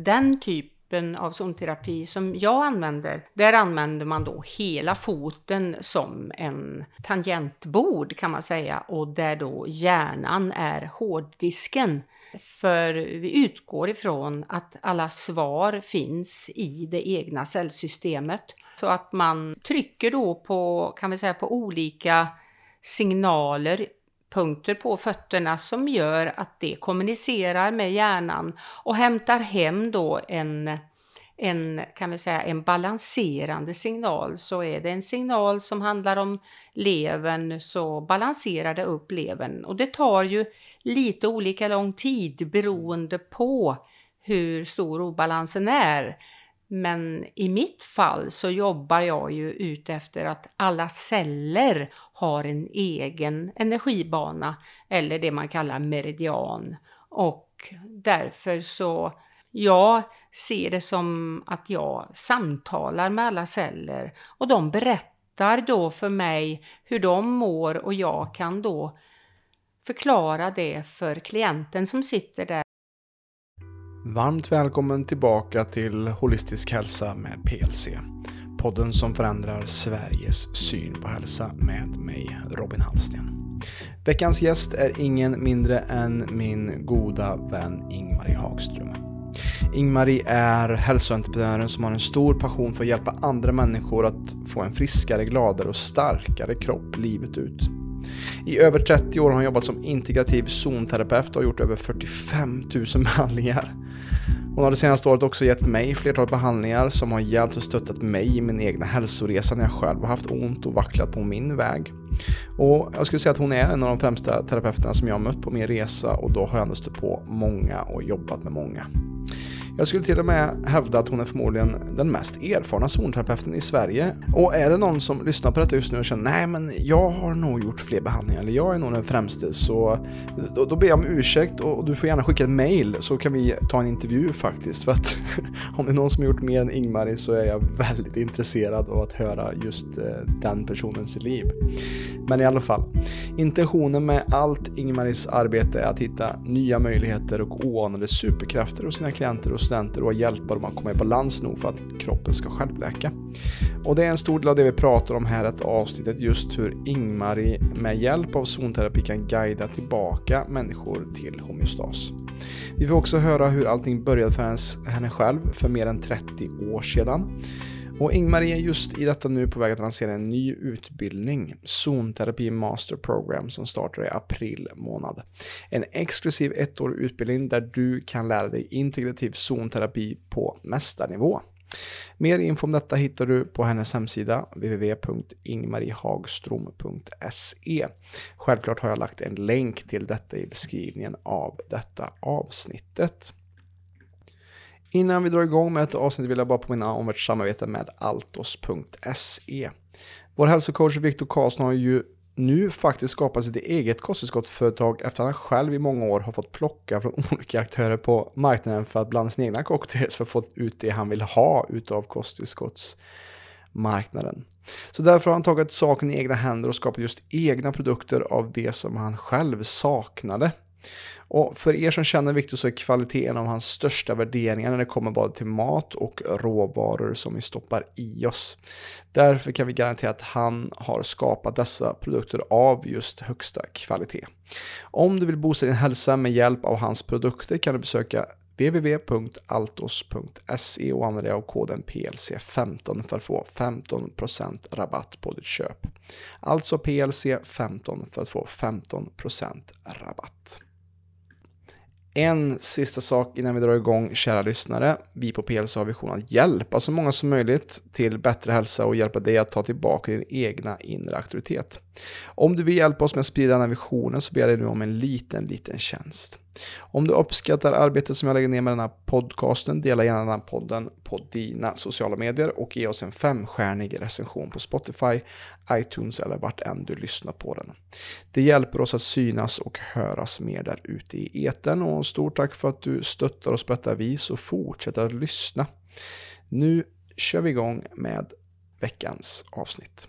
Den typen av zonterapi som jag använder, där använder man då hela foten som en tangentbord kan man säga och där då hjärnan är hårddisken. För vi utgår ifrån att alla svar finns i det egna cellsystemet. Så att man trycker då på, kan vi säga, på olika signaler punkter på fötterna som gör att det kommunicerar med hjärnan och hämtar hem då en, en, kan vi säga, en balanserande signal. Så är det en signal som handlar om levern så balanserar det upp levern. Och det tar ju lite olika lång tid beroende på hur stor obalansen är. Men i mitt fall så jobbar jag ju ut efter att alla celler har en egen energibana eller det man kallar meridian. Och därför så, jag ser det som att jag samtalar med alla celler och de berättar då för mig hur de mår och jag kan då förklara det för klienten som sitter där Varmt välkommen tillbaka till Holistisk hälsa med PLC. Podden som förändrar Sveriges syn på hälsa med mig, Robin Hallsten. Veckans gäst är ingen mindre än min goda vän Ingmarie Hagström. Ingmarie är hälsoentreprenören som har en stor passion för att hjälpa andra människor att få en friskare, gladare och starkare kropp livet ut. I över 30 år har hon jobbat som integrativ zonterapeut och gjort över 45 000 behandlingar. Hon har det senaste året också gett mig flertal behandlingar som har hjälpt och stöttat mig i min egna hälsoresa när jag själv har haft ont och vacklat på min väg. Och jag skulle säga att hon är en av de främsta terapeuterna som jag har mött på min resa och då har jag ändå stött på många och jobbat med många. Jag skulle till och med hävda att hon är förmodligen den mest erfarna zonterapeuten i Sverige. Och är det någon som lyssnar på detta just nu och känner nej men jag har nog gjort fler behandlingar eller jag är nog den främste så då, då ber jag om ursäkt och, du får gärna skicka ett mail så kan vi ta en intervju faktiskt. För att om det är någon som har gjort mer än Ingmarie så är jag väldigt intresserad av att höra just eh, den personens liv. Men i alla fall, intentionen med allt Ingmaris arbete är att hitta nya möjligheter och oanade superkrafter hos sina klienter och studenter och hjälpa dem att komma i balans nog för att kroppen ska självläka. Och det är en stor del av det vi pratar om här ett avsnittet just hur Ingmarie med hjälp av zonterapi kan guida tillbaka människor till homeostas. Vi får också höra hur allting började för henne själv för mer än 30 år sedan. Och Ingmarie är just i detta nu på väg att lansera en ny utbildning, Zonterapi Master Program, som startar i april månad. En exklusiv ettårig utbildning där du kan lära dig integrativ zonterapi på mästarnivå. Mer info om detta hittar du på hennes hemsida www.ingmariehagstrom.se. Självklart har jag lagt en länk till detta i beskrivningen av detta avsnittet. Innan vi drar igång med ett avsnitt vill jag bara påminna om vårt samarbete med Altos.se. Vår hälsocoach Viktor Karlsson har ju nu faktiskt skapat sitt eget kosttillskottsföretag efter att han själv i många år har fått plocka från olika aktörer på marknaden för att blanda sina egna cocktails för att få ut det han vill ha utav kosttillskottsmarknaden. Så därför har han tagit saken i egna händer och skapat just egna produkter av det som han själv saknade. Och för er som känner Viktor så är kvalitet en av hans största värderingar när det kommer både till mat och råvaror som vi stoppar i oss. Därför kan vi garantera att han har skapat dessa produkter av just högsta kvalitet. Om du vill boosta din hälsa med hjälp av hans produkter kan du besöka www.altos.se och använda dig av koden PLC15 för att få 15% rabatt på ditt köp. Alltså PLC15 för att få 15% rabatt. En sista sak innan vi drar igång, kära lyssnare. Vi på PLC har visionen att hjälpa så många som möjligt till bättre hälsa och hjälpa dig att ta tillbaka din egna inre auktoritet. Om du vill hjälpa oss med att sprida den här visionen så ber jag dig nu om en liten, liten tjänst. Om du uppskattar arbetet som jag lägger ner med den här podcasten, dela gärna den här podden på dina sociala medier och ge oss en femstjärnig recension på Spotify, iTunes eller vart än du lyssnar på den. Det hjälper oss att synas och höras mer där ute i eten och stort tack för att du stöttar oss på detta vis och fortsätter att lyssna. Nu kör vi igång med veckans avsnitt.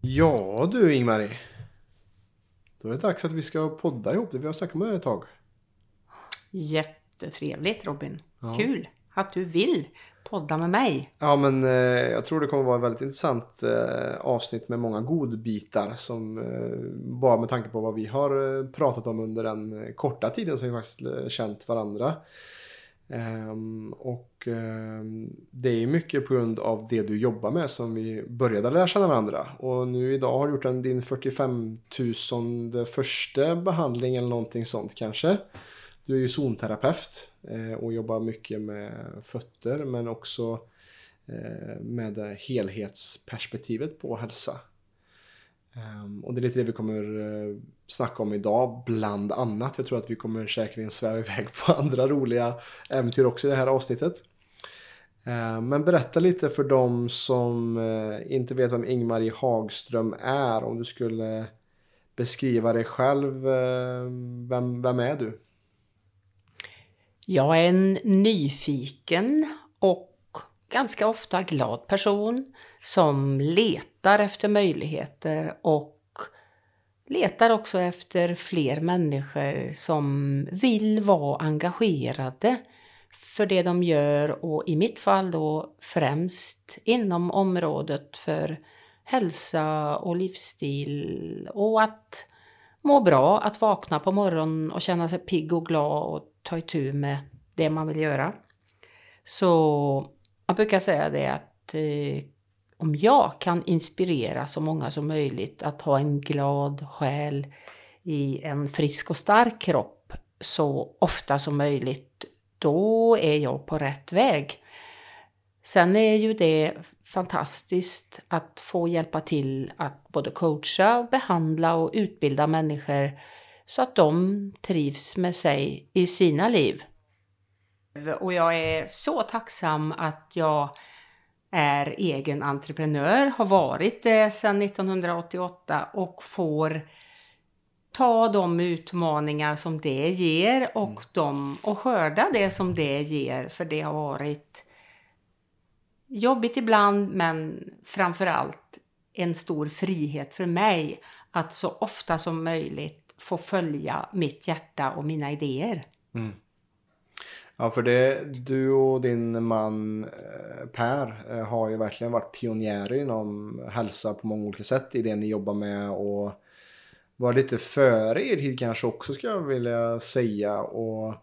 Ja du Ingmarie. Då är det dags att vi ska podda ihop det. Vi har snackat med det ett tag. Jättetrevligt Robin. Ja. Kul. att du vill podda med mig. Ja, men eh, jag tror det kommer vara ett väldigt intressant eh, avsnitt med många godbitar som eh, bara med tanke på vad vi har eh, pratat om under den eh, korta tiden som vi faktiskt eh, känt varandra. Ehm, och ehm, det är mycket på grund av det du jobbar med som vi började lära känna varandra. Och nu idag har du gjort en, din 45 000 första behandling eller någonting sånt kanske. Du är ju zonterapeut eh, och jobbar mycket med fötter men också eh, med helhetsperspektivet på hälsa. Ehm, och det är lite det vi kommer eh, snacka om idag, bland annat. Jag tror att vi kommer säkerligen sväva iväg på andra roliga äventyr också i det här avsnittet. Ehm, men berätta lite för dem som inte vet vem Ingmarie Hagström är. Om du skulle beskriva dig själv, vem, vem är du? Jag är en nyfiken och ganska ofta glad person som letar efter möjligheter och letar också efter fler människor som vill vara engagerade för det de gör och i mitt fall då främst inom området för hälsa och livsstil och att må bra, att vakna på morgonen och känna sig pigg och glad och ta itu med det man vill göra. Så jag brukar säga det att eh, om jag kan inspirera så många som möjligt att ha en glad själ i en frisk och stark kropp så ofta som möjligt, då är jag på rätt väg. Sen är ju det fantastiskt att få hjälpa till att både coacha, behandla och utbilda människor så att de trivs med sig i sina liv. Och jag är så tacksam att jag är egen entreprenör, har varit det sedan 1988 och får ta de utmaningar som det ger och, mm. de, och skörda det som det ger. För det har varit jobbigt ibland men framförallt en stor frihet för mig att så ofta som möjligt få följa mitt hjärta och mina idéer. Mm. Ja, för det, du och din man eh, Per eh, har ju verkligen varit pionjärer inom hälsa på många olika sätt i det ni jobbar med och var lite före er tid kanske också skulle jag vilja säga. Och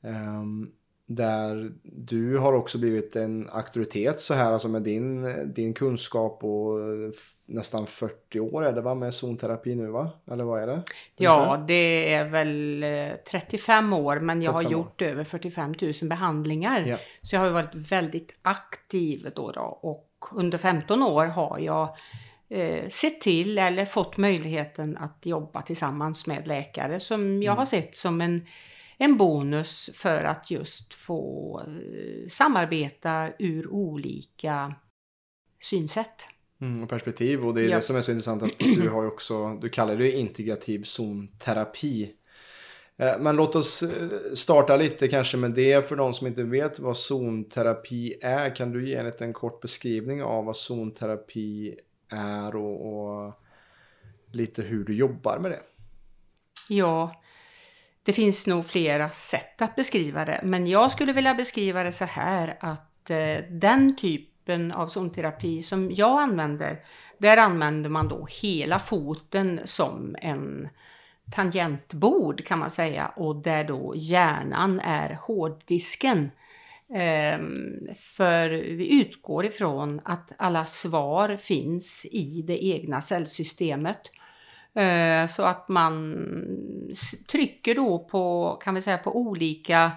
um, där du har också blivit en auktoritet så här, alltså med din, din kunskap och nästan 40 år är det va, med zonterapi nu va? Eller vad är det? Ja, det är väl 35 eh, år, men jag har gjort år. över 45 000 behandlingar. Ja. Så jag har varit väldigt aktiv då, då och under 15 år har jag eh, sett till eller fått möjligheten att jobba tillsammans med läkare som jag mm. har sett som en en bonus för att just få eh, samarbeta ur olika synsätt. Mm, och perspektiv och det är ja. det som är så intressant att du har ju också, du kallar det integrativ zonterapi. Eh, men låt oss eh, starta lite kanske med det för de som inte vet vad zonterapi är. Kan du ge en liten kort beskrivning av vad zonterapi är och, och lite hur du jobbar med det? Ja, det finns nog flera sätt att beskriva det, men jag skulle vilja beskriva det så här att eh, den typen av zonterapi som jag använder, där använder man då hela foten som en tangentbord kan man säga och där då hjärnan är hårddisken. Ehm, för vi utgår ifrån att alla svar finns i det egna cellsystemet så att man trycker då på, kan vi säga, på olika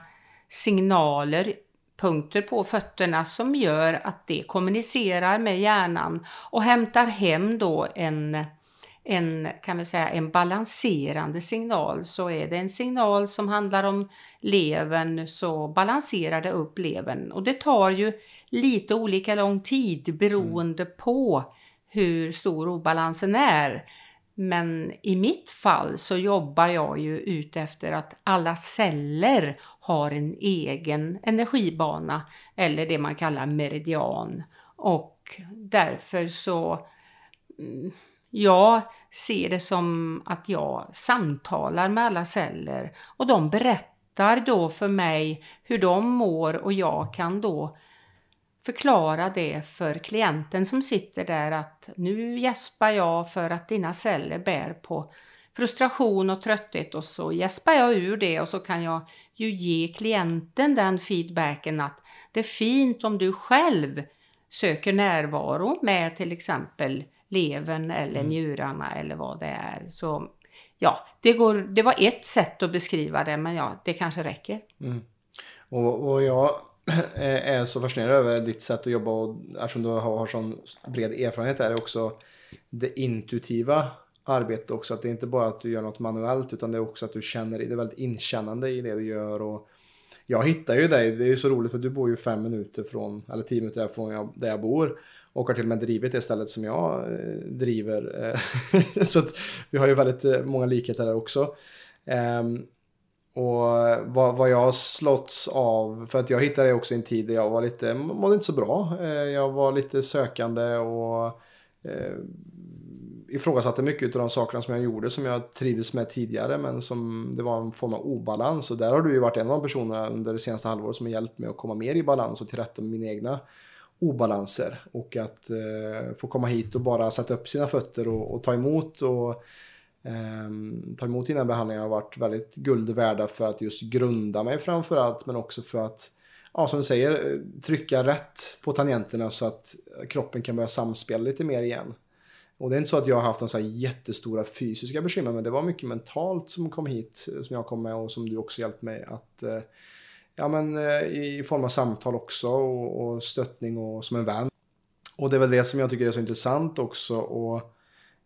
signaler, punkter på fötterna som gör att det kommunicerar med hjärnan och hämtar hem då en, en, kan vi säga, en balanserande signal. Så är det en signal som handlar om levern så balanserar det upp levern. Och det tar ju lite olika lång tid beroende mm. på hur stor obalansen är. Men i mitt fall så jobbar jag ju ut efter att alla celler har en egen energibana eller det man kallar meridian. Och därför så mm, jag ser det som att jag samtalar med alla celler och de berättar berättar då för mig hur de mår och jag kan då förklara det för klienten som sitter där att nu gäspar jag för att dina celler bär på frustration och trötthet och så gäspar jag ur det och så kan jag ju ge klienten den feedbacken att det är fint om du själv söker närvaro med till exempel levern eller mm. njurarna eller vad det är. Så ja, det, går, det var ett sätt att beskriva det men ja, det kanske räcker. Mm. Och, och jag Eh, är så fascinerad över ditt sätt att jobba och eftersom du har, har sån bred erfarenhet är det också det intuitiva arbetet också. Att det är inte bara att du gör något manuellt utan det är också att du känner det är väldigt inkännande i det du gör. Och jag hittar ju dig, det är ju så roligt för du bor ju fem minuter från, eller tio minuter från jag, där jag bor. Och har till och med drivit det stället som jag eh, driver. Så att vi har ju väldigt eh, många likheter där också. Um, och vad, vad jag har slåtts av, för att jag hittade det också i en tid där jag var lite, mådde inte så bra. Eh, jag var lite sökande och eh, ifrågasatte mycket av de sakerna som jag gjorde som jag trivdes med tidigare men som det var en form av obalans och där har du ju varit en av de personerna under det senaste halvåret som har hjälpt mig att komma mer i balans och till rätta med mina egna obalanser och att eh, få komma hit och bara sätta upp sina fötter och, och ta emot och Ehm, ta emot dina behandlingar har varit väldigt guld värda för att just grunda mig framför allt men också för att ja, som du säger, trycka rätt på tangenterna så att kroppen kan börja samspela lite mer igen. Och det är inte så att jag har haft några jättestora fysiska bekymmer men det var mycket mentalt som kom hit som jag kom med och som du också hjälpt mig att eh, ja men eh, i form av samtal också och, och stöttning och som en vän. Och det är väl det som jag tycker är så intressant också och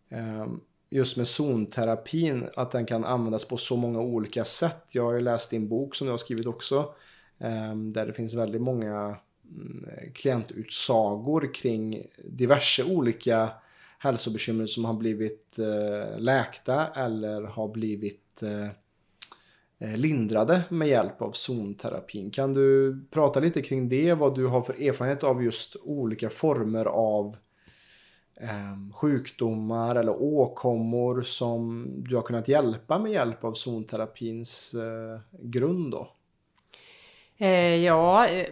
eh, just med zonterapin att den kan användas på så många olika sätt. Jag har ju läst din bok som du har skrivit också ehm, där det finns väldigt många mm, klientutsagor kring diverse olika hälsobekymmer som har blivit eh, läkta eller har blivit eh, eh, lindrade med hjälp av zonterapin. Kan du prata lite kring det, vad du har för erfarenhet av just olika former av eh, sjukdomar eller åkommor som du har kunnat hjälpa med hjälp av zonterapins eh, grund då? Eh, ja, eh,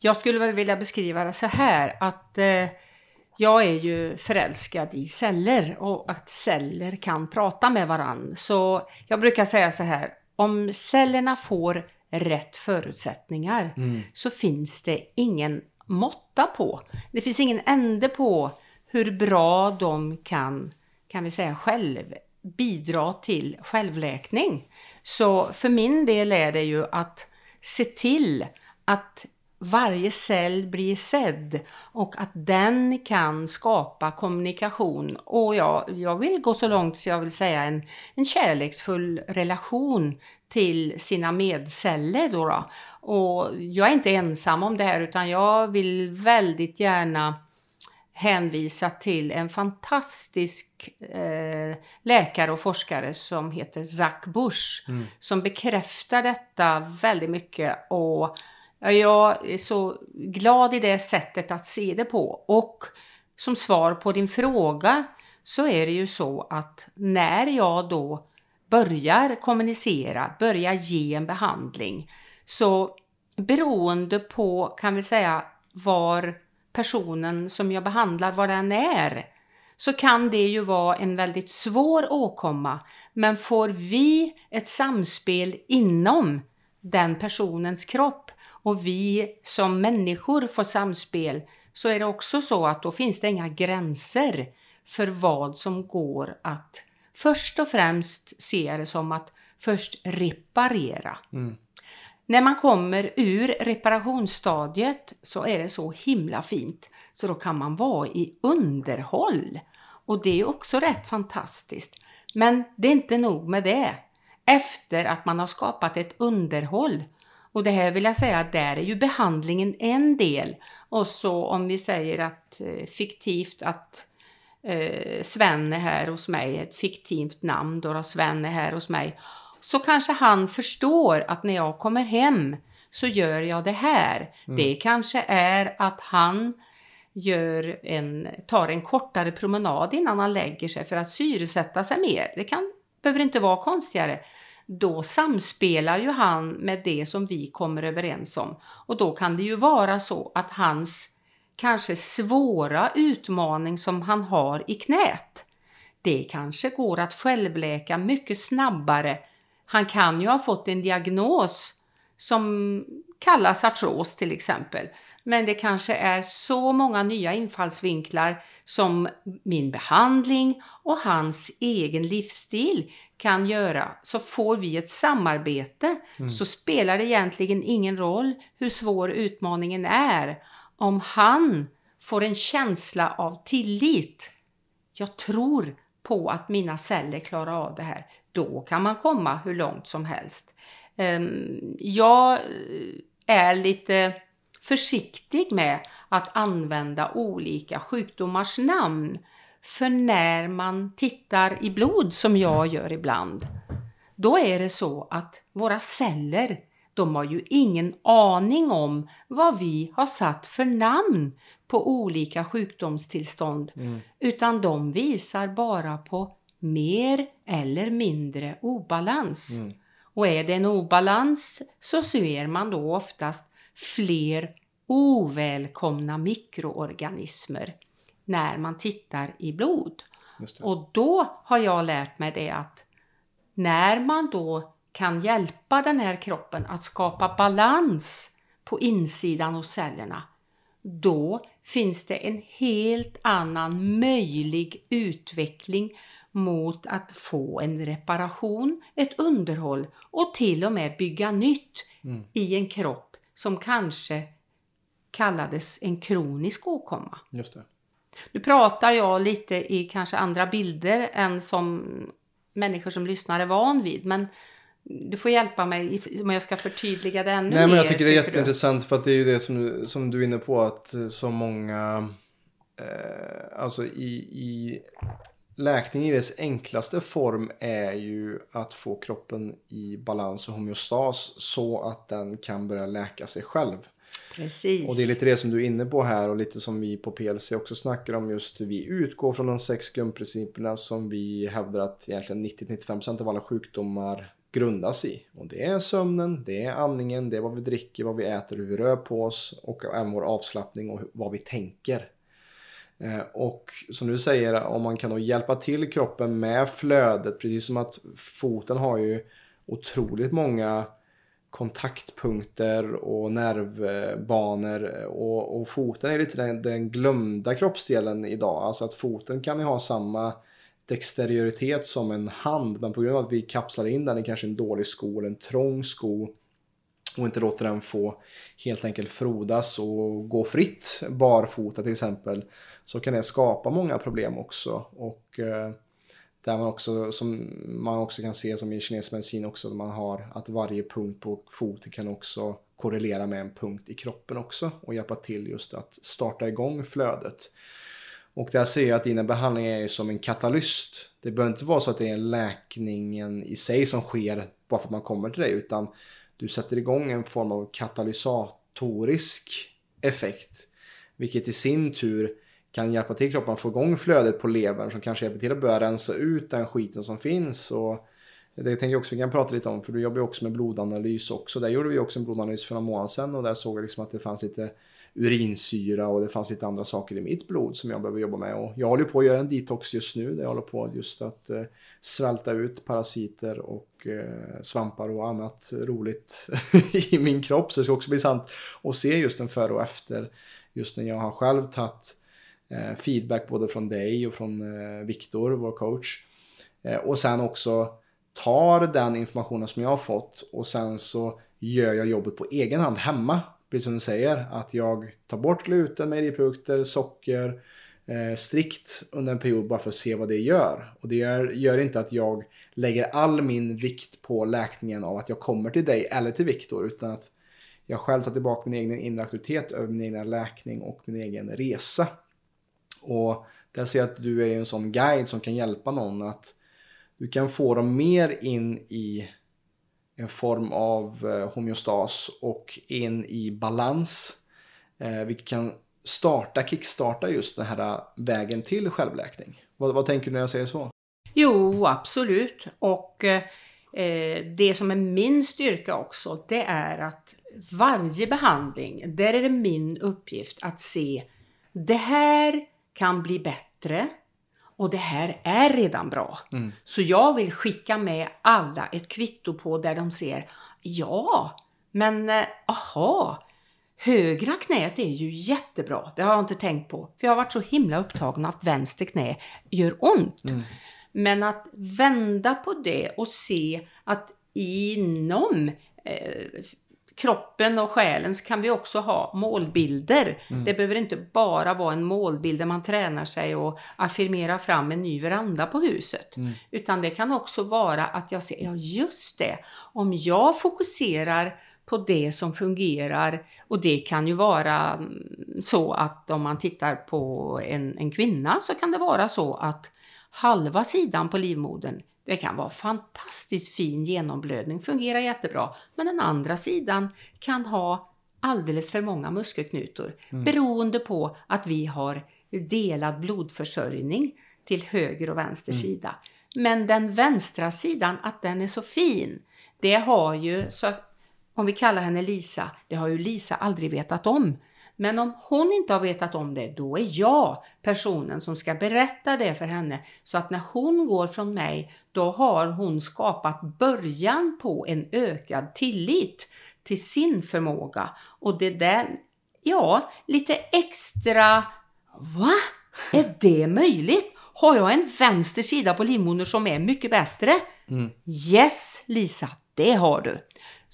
jag skulle väl vilja beskriva det så här att jag är ju förälskad i celler och att celler kan prata med varann. Så jag brukar säga så här, om cellerna får rätt förutsättningar mm. så finns det ingen måtta på. Det finns ingen ände på hur bra de kan, kan vi säga själv, bidra till självläkning. Så för min del är det ju att se till att varje cell blir sedd och att den kan skapa kommunikation och jag, jag vill gå så långt så jag vill säga en, en kärleksfull relation till sina medceller. Då, då Och jag är inte ensam om det här utan jag vill väldigt gärna hänvisa till en fantastisk eh, läkare och forskare som heter Zach Bush mm. som bekräftar detta väldigt mycket och jag är så glad i det sättet att se det på. Och som svar på din fråga så är det ju så att när jag då börjar kommunicera, börjar ge en behandling, så beroende på, kan vi säga, var personen som jag behandlar, var den är, så kan det ju vara en väldigt svår åkomma. Men får vi ett samspel inom den personens kropp och vi som människor får samspel så är det också så att då finns det inga gränser för vad som går att först och främst se det som att först reparera. Mm. När man kommer ur reparationsstadiet så är det så himla fint så då kan man vara i underhåll. Och det är också rätt fantastiskt. Men det är inte nog med det. Efter att man har skapat ett underhåll och det här vill jag säga, där är ju behandlingen en del. Och så om vi säger att eh, fiktivt att eh, Sven är här hos mig, ett fiktivt namn då, då Sven är här hos mig. Så kanske han förstår att när jag kommer hem så gör jag det här. Mm. Det kanske är att han gör en, tar en kortare promenad innan han lägger sig för att syresätta sig mer. Det kan, behöver inte vara konstigare. då samspelar ju han med det som vi kommer överens om. Och då kan det ju vara så att hans kanske svåra utmaning som han har i knät, det kanske går att självläka mycket snabbare. Han kan ju ha fått en diagnos som kallas artros till exempel. Men det kanske är så många nya infallsvinklar som min behandling och hans egen livsstil kan göra. Så får vi ett samarbete mm. så spelar det egentligen ingen roll hur svår utmaningen är. Om han får en känsla av tillit. Jag tror på att mina celler klarar av det här. Då kan man komma hur långt som helst. Ehm, jag är lite försiktig med att använda olika sjukdomars namn. För när man tittar i blod, som jag gör ibland, då är det så att våra celler, de har ju ingen aning om vad vi har satt för namn på olika sjukdomstillstånd, mm. utan de visar bara på mer eller mindre obalans. Mm. Och är det en obalans så ser man då oftast fler ovälkomna mikroorganismer när man tittar i blod. Och då har jag lärt mig det att när man då kan hjälpa den här kroppen att skapa balans på insidan hos cellerna, då finns det en helt annan möjlig utveckling mot att få en reparation, ett underhåll och till och med bygga nytt mm. i en kropp som kanske kallades en kronisk åkomma. Just det. Nu pratar jag lite i kanske andra bilder än som människor som lyssnar är van vid, men du får hjälpa mig om jag ska förtydliga det ännu Nej, mer. Men jag tycker det är jätteintressant du? för att det är ju det som, som du är inne på att så många, eh, alltså i, i läkning i dess enklaste form är ju att få kroppen i balans och homeostas så att den kan börja läka sig själv. Precis. Och det är lite det som du är inne på här och lite som vi på PLC också snackar om just vi utgår från de sex grundprinciperna som vi hävdar att egentligen 90-95% av alla sjukdomar grundas i. Och det är sömnen, det är andningen, det är vad vi dricker, vad vi äter, hur vi rör på oss och även vår avslappning och vad vi tänker. Eh, och som du säger, om man kan då hjälpa till kroppen med flödet, precis som att foten har ju otroligt många kontaktpunkter och nervbanor eh, och, och foten är lite den, den, glömda kroppsdelen idag. Alltså att foten kan ju ha samma dexterioritet som en hand men på grund av att vi kapslar in den i kanske en dålig sko eller en trång sko och inte låter den få helt enkelt frodas och gå fritt barfota till exempel så kan det skapa många problem också. Och eh, där man också, som man också kan se som i kinesisk medicin också, man har att varje punkt på foten kan också korrelera med en punkt i kroppen också och hjälpa till just att starta igång flödet. Och där ser jag att dina behandlingar är som en katalyst. Det behöver inte vara så att det är läkningen i sig som sker bara för att man kommer till dig, utan du sätter igång en form av katalysatorisk effekt. Vilket i sin tur kan hjälpa till kroppen att få igång flödet på levern som kanske hjälper till att börja rensa ut den skiten som finns. Och det tänker jag också vi kan prata lite om för du jobbar ju också med blodanalys också. Där gjorde vi också en blodanalys för några månader sedan och där såg jag liksom att det fanns lite urinsyra och det fanns lite andra saker i mitt blod som jag behöver jobba med. Och jag håller på att göra en detox just nu där jag håller på just att eh, svälta ut parasiter och Eh, svampar och annat roligt i min kropp. Så det ska också bli sant att se just en före och efter just när jag har själv tagit eh, feedback både från dig och från eh, Viktor, vår coach. Och sen också tar den informationen som jag har fått och sen så gör jag jobbet på egen hand hemma precis som du säger, att jag tar bort gluten, mejeriprodukter, socker eh, strikt under en period bara för att se vad det gör. Och det gör, gör, inte att jag lägger all min vikt på läkningen av att jag kommer till dig eller till Viktor, utan att jag själv tar tillbaka min egen inre auktoritet över min egen läkning och min egen resa. Och där ser jag att du är en sån guide som kan hjälpa någon att du kan få dem mer in i en form av eh, homeostas och in i balans. Eh, vilket kan starta, kickstarta just den här vägen till självläkning. Vad, vad tänker du när jag säger så? Jo, absolut. Och eh, det som är min styrka också, det är att varje behandling, där är det min uppgift att se det här kan bli bättre och det här är redan bra. Mm. Så jag vill skicka med alla ett kvitto på där de ser, ja, men eh, aha, högra knät är ju jättebra. Det har jag inte tänkt på, för jag har varit så himla upptagen att vänster knä gör ont. Mm. Men att vända på det och se att inom eh, kroppen och själen så kan vi också ha målbilder. Det behöver inte bara vara en målbild där man tränar sig och affirmerar fram en ny veranda på huset. Utan det kan också vara att jag ser, ja just det, om jag fokuserar på det som fungerar och det kan ju vara mm, så att om man tittar på en, en kvinna så kan det vara så att halva sidan på livmodern det kan vara fantastiskt fin genomblödning, fungerar jättebra. Men den andra sidan kan ha alldeles för många muskelknutor beroende på att vi har delad blodförsörjning till höger och vänster sida. Men den vänstra sidan, att den är så fin, det har ju, så, om vi kallar henne Lisa, det har ju Lisa aldrig vetat om. Men om hon inte har vetat om det, då är jag personen som ska berätta det för henne. Så att när hon går från mig, då har hon skapat början på en ökad tillit till sin förmåga. Och det där, ja, lite extra, va? Är det möjligt? Har jag en vänster sida på livmodern som är mycket bättre? Yes, Lisa, det har du.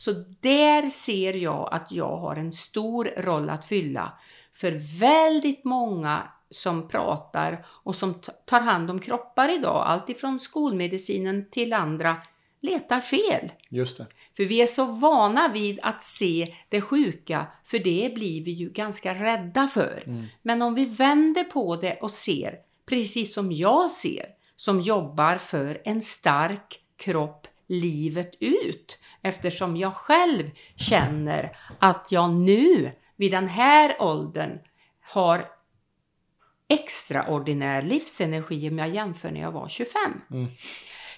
Så där ser jag att jag har en stor roll att fylla. För väldigt många som pratar och som tar hand om kroppar idag, alltifrån skolmedicinen till andra, letar fel. Just det. För vi är så vana vid att se det sjuka, för det blir vi ju ganska rädda för. Men om vi vänder på det och ser, precis som jag ser, som jobbar för en stark kropp livet ut. Eftersom jag själv känner att jag nu, vid den här åldern, har extraordinär livsenergi om jag jämför när jag var 25.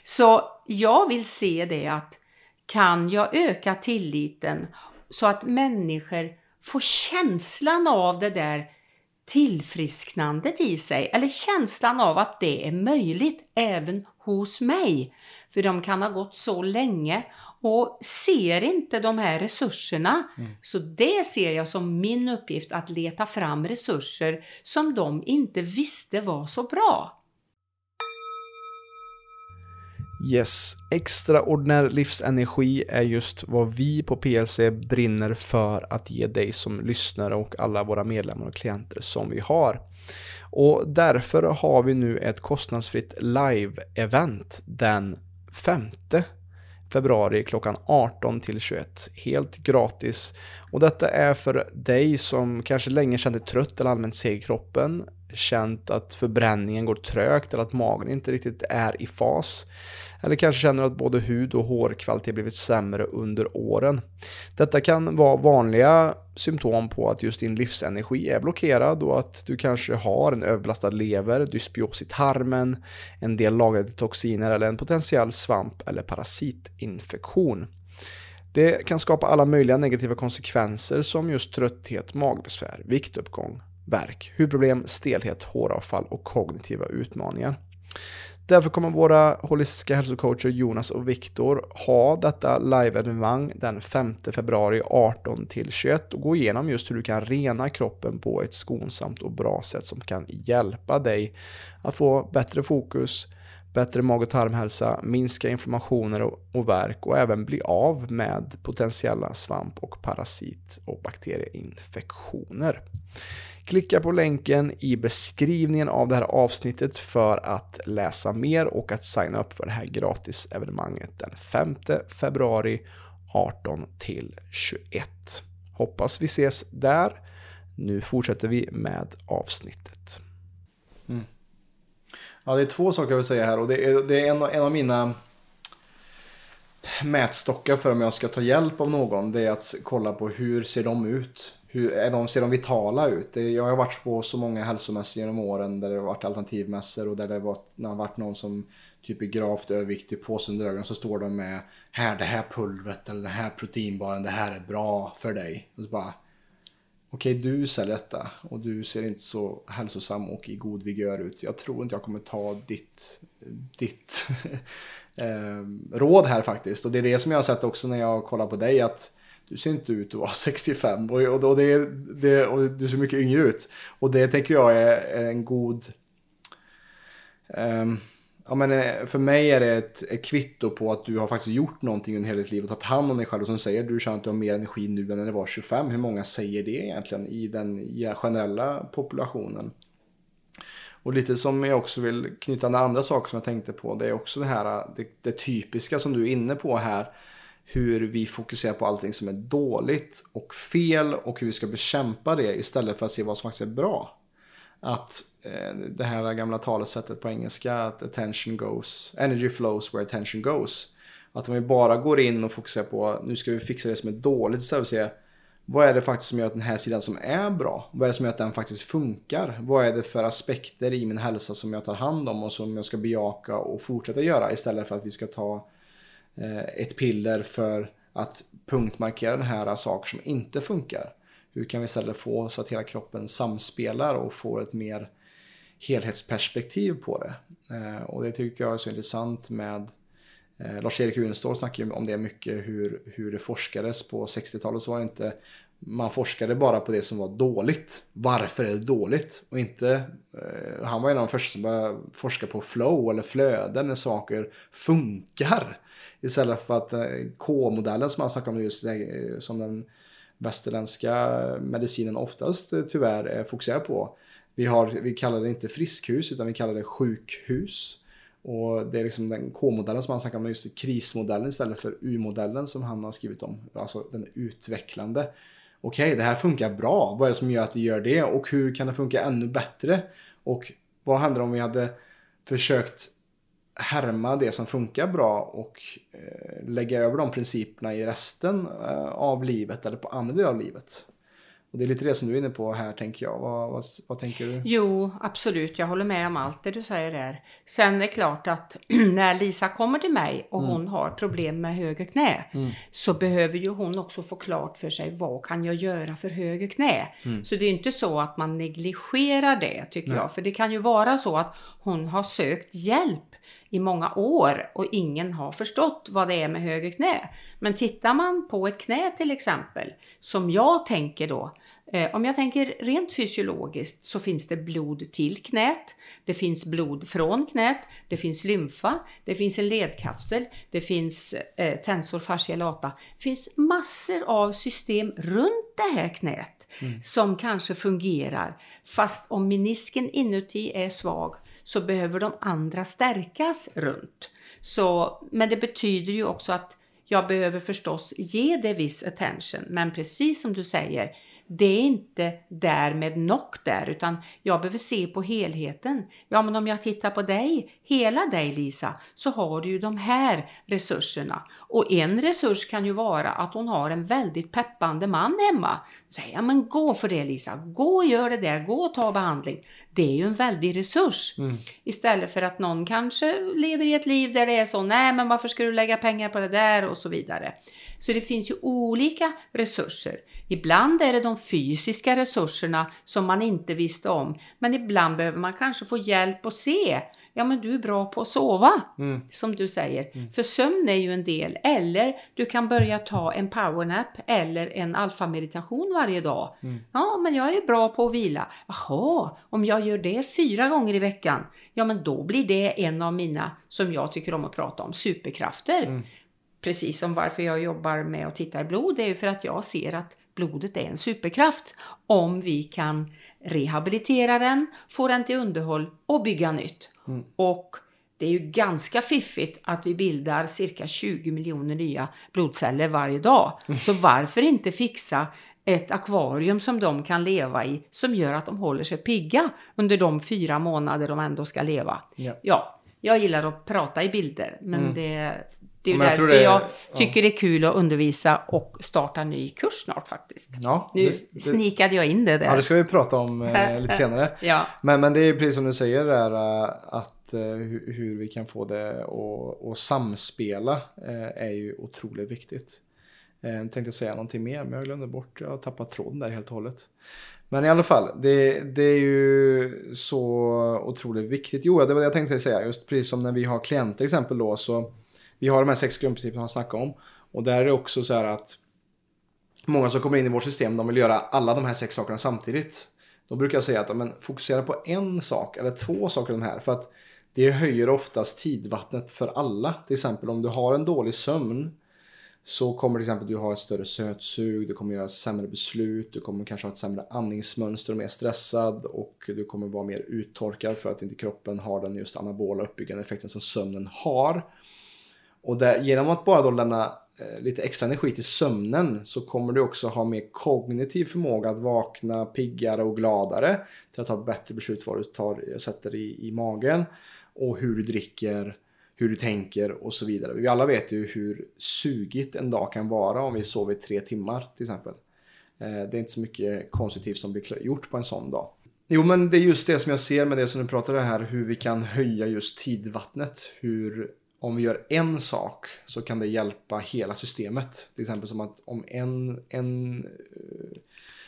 Så jag vill se det att kan jag öka tilliten så att människor får känslan av det där tillfrisknandet i sig eller känslan av att det är möjligt även hos mig. För de kan ha gått så länge och ser inte de här resurserna. Så det ser jag som min uppgift att leta fram resurser som de inte visste var så bra. Yes, extraordinär livsenergi är just vad vi på PLC brinner för att ge dig som lyssnare och alla våra medlemmar och klienter som vi har. Och därför har vi nu ett kostnadsfritt live-event den 5 februari klockan 18 till 21. Helt gratis. Och detta är för dig som kanske länge kände trött eller allmänt seg i kroppen, känt att förbränningen går trögt eller att magen inte riktigt är i fas. Eller kanske känner att både hud och hårkvalitet blivit sämre under åren. Detta kan vara vanliga symptom på att just din livsenergi är blockerad och att du kanske har en överbelastad lever, dysbios i tarmen, en del lagrade toxiner eller en potentiell svamp eller parasitinfektion. Det kan skapa alla möjliga negativa konsekvenser som just trötthet, magbesvär, viktuppgång, värk, hudproblem, stelhet, håravfall och kognitiva utmaningar. Därför kommer våra holistiska hälsocoacher Jonas och Viktor ha detta live-evenemang den 5 februari 18 till 21 och gå igenom just hur du kan rena kroppen på ett skonsamt och bra sätt som kan hjälpa dig att få bättre fokus, bättre mag och tarmhälsa, minska inflammationer och, och värk och även bli av med potentiella svamp och parasit och bakterieinfektioner. Klicka på länken i beskrivningen av det här avsnittet för att läsa mer och att signa upp för det här gratis evenemanget den 5 februari 18 till 21. Hoppas vi ses där. Nu fortsätter vi med avsnittet. Mm. Ja, det är två saker jag vill säga här och det är, det är en, en av mina mätstockar för om jag ska ta hjälp av någon. Det är att kolla på hur ser de ut? Hur är de, ser de vitala ut? Det, jag har varit på så många hälsomässor genom åren där det har varit alternativmässor och där det har varit, när det har varit någon som typ är gravt överviktig, påsen under ögonen så står de med här det här pulvret eller den här proteinbaren, det här är bra för dig. Och så bara Okej, du säljer detta och du ser inte så hälsosam och i god vigör ut. Jag tror inte jag kommer ta ditt, ditt eh, råd här faktiskt. Och det är det som jag har sett också när jag kollar på dig att du ser inte ut att vara 65 och, och, och, det, det, och du ser mycket yngre ut. Och det tänker jag är en god... Um, ja, men eh, för mig är det ett, ett kvitto på att du har faktiskt gjort någonting under hela ditt liv och tagit hand om dig själv. Och som säger, du känner att du har mer energi nu än när du var 25. Hur många säger det egentligen i den generella populationen? Och lite som jag också vill knyta an andra saker som jag tänkte på. Det är också det här eh, det, det typiska som du är inne på här. Hur vi fokuserar på allting som är dåligt och fel och hur vi ska bekämpa det istället för att se vad som faktiskt är bra. Att Eh, det här gamla talesättet på engelska att attention goes, energy flows where attention goes. Att om vi bara går in och fokuserar på nu ska vi fixa det som är dåligt istället för att se vad är det faktiskt som gör att den här sidan som är bra, vad är det som gör att den faktiskt funkar? Vad är det för aspekter i min hälsa som jag tar hand om och som jag ska bejaka och fortsätta göra istället för att vi ska ta eh, ett piller för att punktmarkera den här saker som inte funkar. Hur kan vi istället få så att hela kroppen samspelar och får ett mer helhetsperspektiv på det? Eh, och det tycker jag är så intressant med eh, Lars-Erik Unestål snackar ju om det mycket, hur, hur det forskades på 60-talet så var det inte man forskade bara på det som var dåligt. Varför är det dåligt? Och inte, eh, han var en av de första som började forska på flow eller flöden när saker funkar. Istället för att eh, K-modellen som han snackar om just, eh, som den västerländska medicinen oftast eh, tyvärr är fokuserad på. Vi, har, vi kallar det inte friskhus utan vi kallar det sjukhus. Och det är liksom den K-modellen som han snackar om, just krismodellen istället för U-modellen som han har skrivit om. Alltså den utvecklande. Okej, okay, det här funkar bra. Vad är det som gör att det gör det? Och hur kan det funka ännu bättre? Och vad händer om vi hade försökt härma det som funkar bra och eh, lägga över de principerna i resten eh, av livet eller på andra delar av livet. Och det är lite det som du är inne på här tänker jag. Vad, vad, vad, tänker du? Jo, absolut. Jag håller med om allt det du säger där. Sen är det klart att när Lisa kommer till mig och mm. hon har problem med höger knä mm. så behöver ju hon också få klart för sig vad kan jag göra för höger knä. Mm. Så det är inte så att man negligerar det tycker Nej. jag. För det kan ju vara så att hon har sökt hjälp i många år och ingen har förstått vad det är med höger knä. Men tittar man på ett knä till exempel, som jag tänker då, om jag tänker rent fysiologiskt så finns det blod till knät, det finns blod från knät, det finns lymfa, det finns en ledkapsel, det finns eh, tensor fascia lata. Det finns massor av system runt det här knät mm. som kanske fungerar. Fast om menisken inuti är svag så behöver de andra stärkas runt. Så, men det betyder ju också att jag behöver förstås ge det viss attention. Men precis som du säger, det är inte därmed knock där, utan jag behöver se på helheten. Ja, men om jag tittar på dig, hela dig Lisa, så har du ju de här resurserna. Och en resurs kan ju vara att hon har en väldigt peppande man hemma. Säger ja men gå för det Lisa, gå och gör det där, gå och ta behandling. Det är ju en väldig resurs. Mm. Istället för att någon kanske lever i ett liv där det är så, nej men varför ska du lägga pengar på det där och så vidare. Så det finns ju olika resurser. Ibland är det de fysiska resurserna som man inte visste om, men ibland behöver man kanske få hjälp att se ja men du är bra på att sova, mm. som du säger. Mm. För sömn är ju en del. Eller du kan börja ta en powernap eller en alfameditation varje dag. Mm. Ja, men jag är bra på att vila. Jaha, om jag gör det fyra gånger i veckan, ja men då blir det en av mina, som jag tycker om att prata om, superkrafter. Precis som varför jag jobbar med att titta i blod, det är ju för att jag ser att blodet är en superkraft om vi kan rehabilitera den, få den till underhåll och bygga nytt. Mm. Och det är ju ganska fiffigt att vi bildar cirka 20 miljoner nya blodceller varje dag. Mm. Så varför inte fixa ett akvarium som de kan leva i som gör att de håller sig pigga under de fyra månader de ändå ska leva. Ja, ja jag gillar att prata i bilder men mm. det Det är ju jag därför jag ja. tycker det är kul att undervisa och starta en ny kurs snart faktiskt. Ja, Nu det, det, snikade jag in det där. ja, det ska vi prata om eh, lite senare. Ja. Men, men det är precis som du säger där eh, att eh, hur, vi kan få det att att samspela eh, är ju otroligt viktigt. Eh, Jag tänkte säga någonting mer men jag glömde bort, jag har tappat tråden där helt och hållet. Men i alla fall, det, det är ju så otroligt viktigt. Jo, det var det jag tänkte säga. Just precis som när vi har klienter till exempel då så vi har de här sex grundprinciperna jag snackade om. Och där är det också så här att många som kommer in i vårt system de vill göra alla de här sex sakerna samtidigt. Då brukar jag säga att men, fokusera på en sak eller två saker av de här. För att det höjer oftast tidvattnet för alla. Till exempel om du har en dålig sömn så kommer till exempel du ha ett större sötsug, du kommer göra sämre beslut, du kommer kanske ha ett sämre andningsmönster och mer stressad och du kommer vara mer uttorkad för att inte kroppen har den just anabola uppbyggande effekten som sömnen har. Och där, genom att bara då lämna eh, lite extra energi till sömnen så kommer du också ha mer kognitiv förmåga att vakna piggare och gladare till att ta bättre beslut vad du tar, sätter i, i magen och hur du dricker, hur du tänker och så vidare. Vi alla vet ju hur sugigt en dag kan vara om vi sover tre timmar till exempel. Eh, Det är inte så mycket konstruktivt som blir gjort på en sån dag. Jo, men det är just det som jag ser med det som du pratade här, hur vi kan höja just tidvattnet. Hur om vi gör en sak så kan det hjälpa hela systemet. Till exempel som att om en, en eh,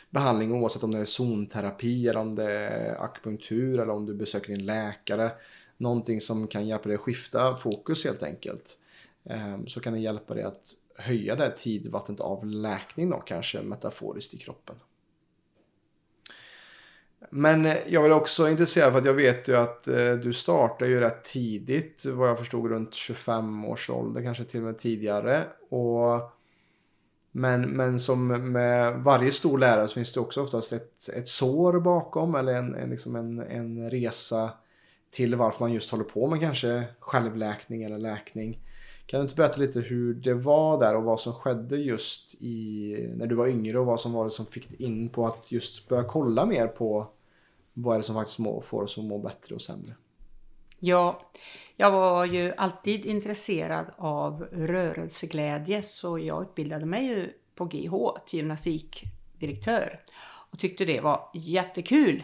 behandling, oavsett om det är zonterapi eller om det är akupunktur eller om du besöker din läkare, någonting som kan hjälpa dig att skifta fokus helt enkelt, eh, så kan det hjälpa dig att höja det här tidvattnet av läkning då, kanske metaforiskt i kroppen. Men eh, jag vill också intresserad för att jag vet ju att eh, du startade ju rätt tidigt, vad jag förstod runt 25 års ålder, kanske till och med tidigare. Och, men, men som med varje stor lärare så finns det också oftast ett, ett sår bakom eller en, en, liksom en, en resa till varför man just håller på med kanske självläkning eller läkning. Kan du inte berätta lite hur det var där och vad som skedde just i, när du var yngre och vad som var det som fick dig in på att just börja kolla mer på vad är det som faktiskt må, får oss att må bättre och sämre? Ja, jag var ju alltid intresserad av rörelseglädje så jag utbildade mig ju på GH till gymnastikdirektör och tyckte det var jättekul.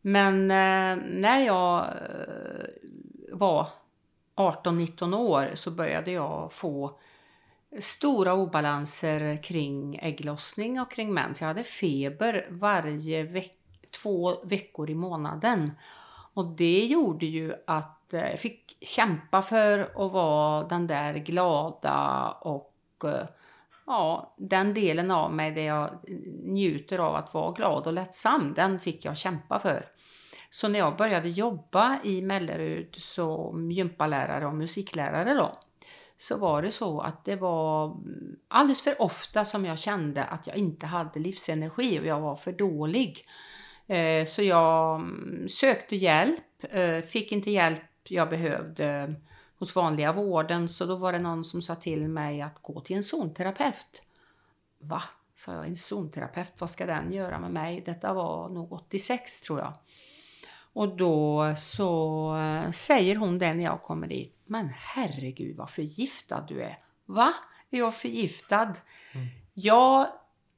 Men eh, när jag eh, var 18-19 år så började jag få stora obalanser kring ägglossning och kring mens. Jag hade feber varje vecka två veckor i månaden. Och det gjorde ju att eh, jag fick kämpa för att vara den där glada och eh, ja, den delen av mig där jag njuter av att vara glad och lättsam, den fick jag kämpa för. Så när jag började jobba i Mellerud som gympalärare och musiklärare då, så var det så att det var alldeles för ofta som jag kände att jag inte hade livsenergi och jag var för dålig. Eh, Så jag mm, sökte hjälp, eh, fick inte hjälp jag behövde hos vanliga vården så då var det någon som sa till mig att gå till en zonterapeut. Va? sa jag, en zonterapeut, vad ska den göra med mig? Detta var nog 86 tror jag. Och då så eh, säger hon det när jag kommer dit. Men herregud vad förgiftad du är. Va? Är jag förgiftad? Jag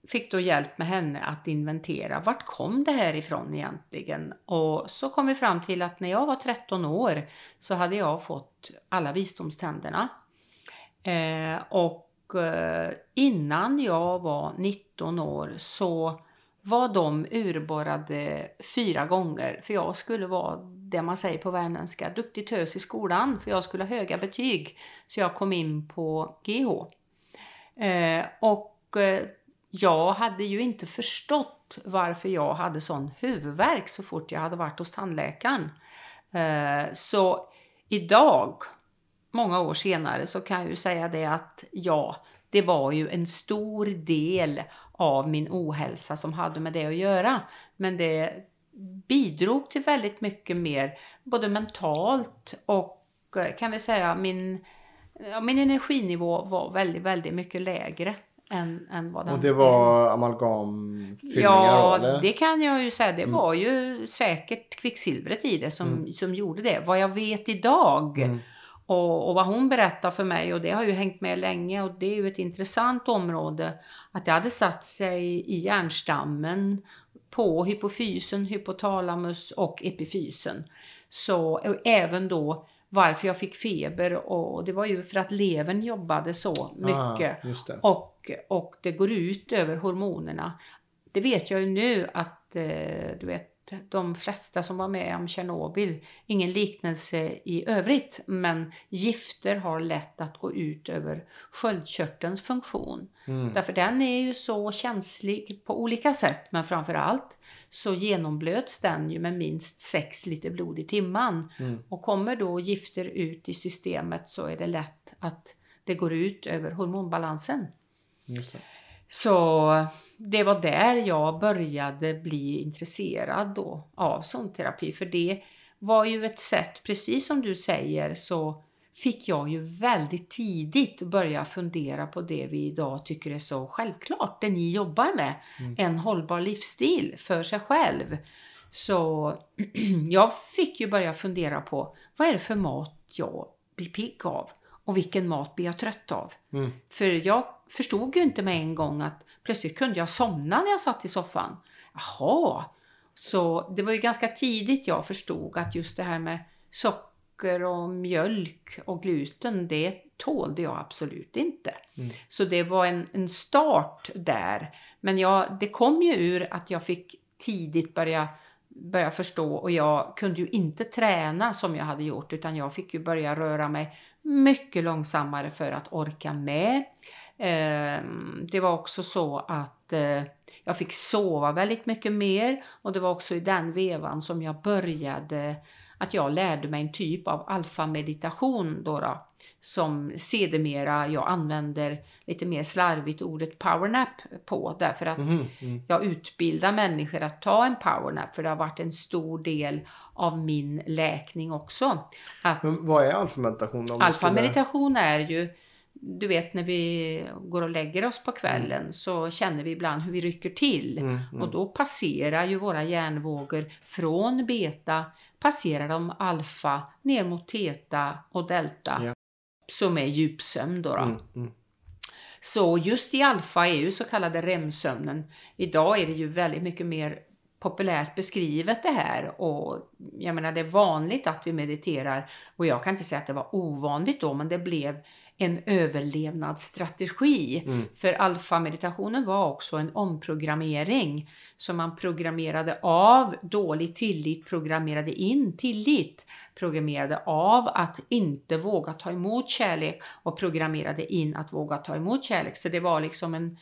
fick då hjälp med henne att inventera vart kom det här ifrån egentligen? Och så kom vi fram till att när jag var 13 år så hade jag fått alla visdomständerna. Eh, och eh, innan jag var 19 år så var de urborrade fyra gånger för jag skulle vara det man säger på värmländska, duktig tös i skolan för jag skulle ha höga betyg. Så jag kom in på GH. Eh, och eh, jag hade ju inte förstått varför jag hade sån huvudvärk så fort jag hade varit hos tandläkaren. Eh, så idag, många år senare, så kan jag ju säga det att ja, det var ju en stor del av min ohälsa som hade med det att göra. Men det bidrog till väldigt mycket mer, både mentalt och eh, kan vi säga min, ja, min energinivå var väldigt, väldigt mycket lägre än, än vad den Och det var amalgamfyllningar Ja, eller? det kan jag ju säga. Det Mm. var ju säkert kvicksilvret i det som, som gjorde det. Vad jag vet idag Mm. Och, och vad hon berättar för mig, och det har ju hängt med länge, och det är ju ett intressant område, att det hade satt sig i hjärnstammen på hypofysen, hypotalamus och epifysen. Så även då varför jag fick feber och det var ju för att levern jobbade så mycket. Ah, det. Och, och det går ut över hormonerna. Det vet jag ju nu att eh, du vet, de flesta som var med om Tjernobyl, ingen liknelse i övrigt, men gifter har lätt att gå ut över sköldkörtelns funktion. Mm. Därför den är ju så känslig på olika sätt, men framförallt så genomblöts den ju med minst 6 liter blod i timmen. Mm. Och kommer då gifter ut i systemet så är det lätt att det går ut över hormonbalansen. Det. Så det var där jag började bli intresserad då av zonterapi. För det var ju ett sätt, precis som du säger, så fick jag ju väldigt tidigt börja fundera på det vi idag tycker är så självklart, det ni jobbar med. Mm. En hållbar livsstil för sig själv. Så jag fick ju börja fundera på vad är det för mat jag blir pigg av? Och vilken mat blir jag trött av? Mm. För jag förstod ju inte med en gång att plötsligt kunde jag somna när jag satt i soffan. Jaha! Så det var ju ganska tidigt jag förstod att just det här med socker och mjölk och gluten, det tålde jag absolut inte. Mm. Så det var en, en start där. Men jag, det kom ju ur att jag fick tidigt börja börja förstå och jag kunde ju inte träna som jag hade gjort utan jag fick ju börja röra mig mycket långsammare för att orka med. Ehm, det var också så att eh, jag fick sova väldigt mycket mer och det var också i den vevan som jag började att jag lärde mig en typ av alfameditation då, då som sedermera jag använder lite mer slarvigt ordet powernap på därför att mm, mm. jag utbildar människor att ta en powernap för det har varit en stor del av min läkning också. Att Men vad är alfameditation? Alfameditation är ju du vet när vi går och lägger oss på kvällen mm. så känner vi ibland hur vi rycker till. Mm, mm. Och då passerar ju våra hjärnvågor från beta, passerar de alfa ner mot teta och delta. Ja. Som är djupsömn då. då. Mm, mm. Så just i alfa är ju så kallade REM-sömnen. Idag är det ju väldigt mycket mer populärt beskrivet det här och jag menar det är vanligt att vi mediterar och jag kan inte säga att det var ovanligt då men det blev en överlevnadsstrategi. Mm. För alfameditationen var också en omprogrammering. Så man programmerade av dålig tillit, programmerade in tillit. Programmerade av att inte våga ta emot kärlek och programmerade in att våga ta emot kärlek. Så det var liksom en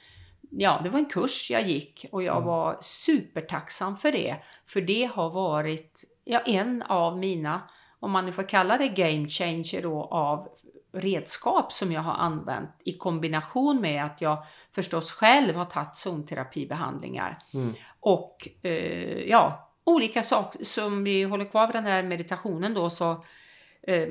Ja, det var en kurs jag gick och jag mm. var supertacksam för det. För det har varit ja, en av mina, om man nu får kalla det game changer då, av redskap som jag har använt i kombination med att jag förstås själv har tagit zonterapibehandlingar. Mm. Och eh, ja, olika saker som vi håller kvar vid den här meditationen då så eh,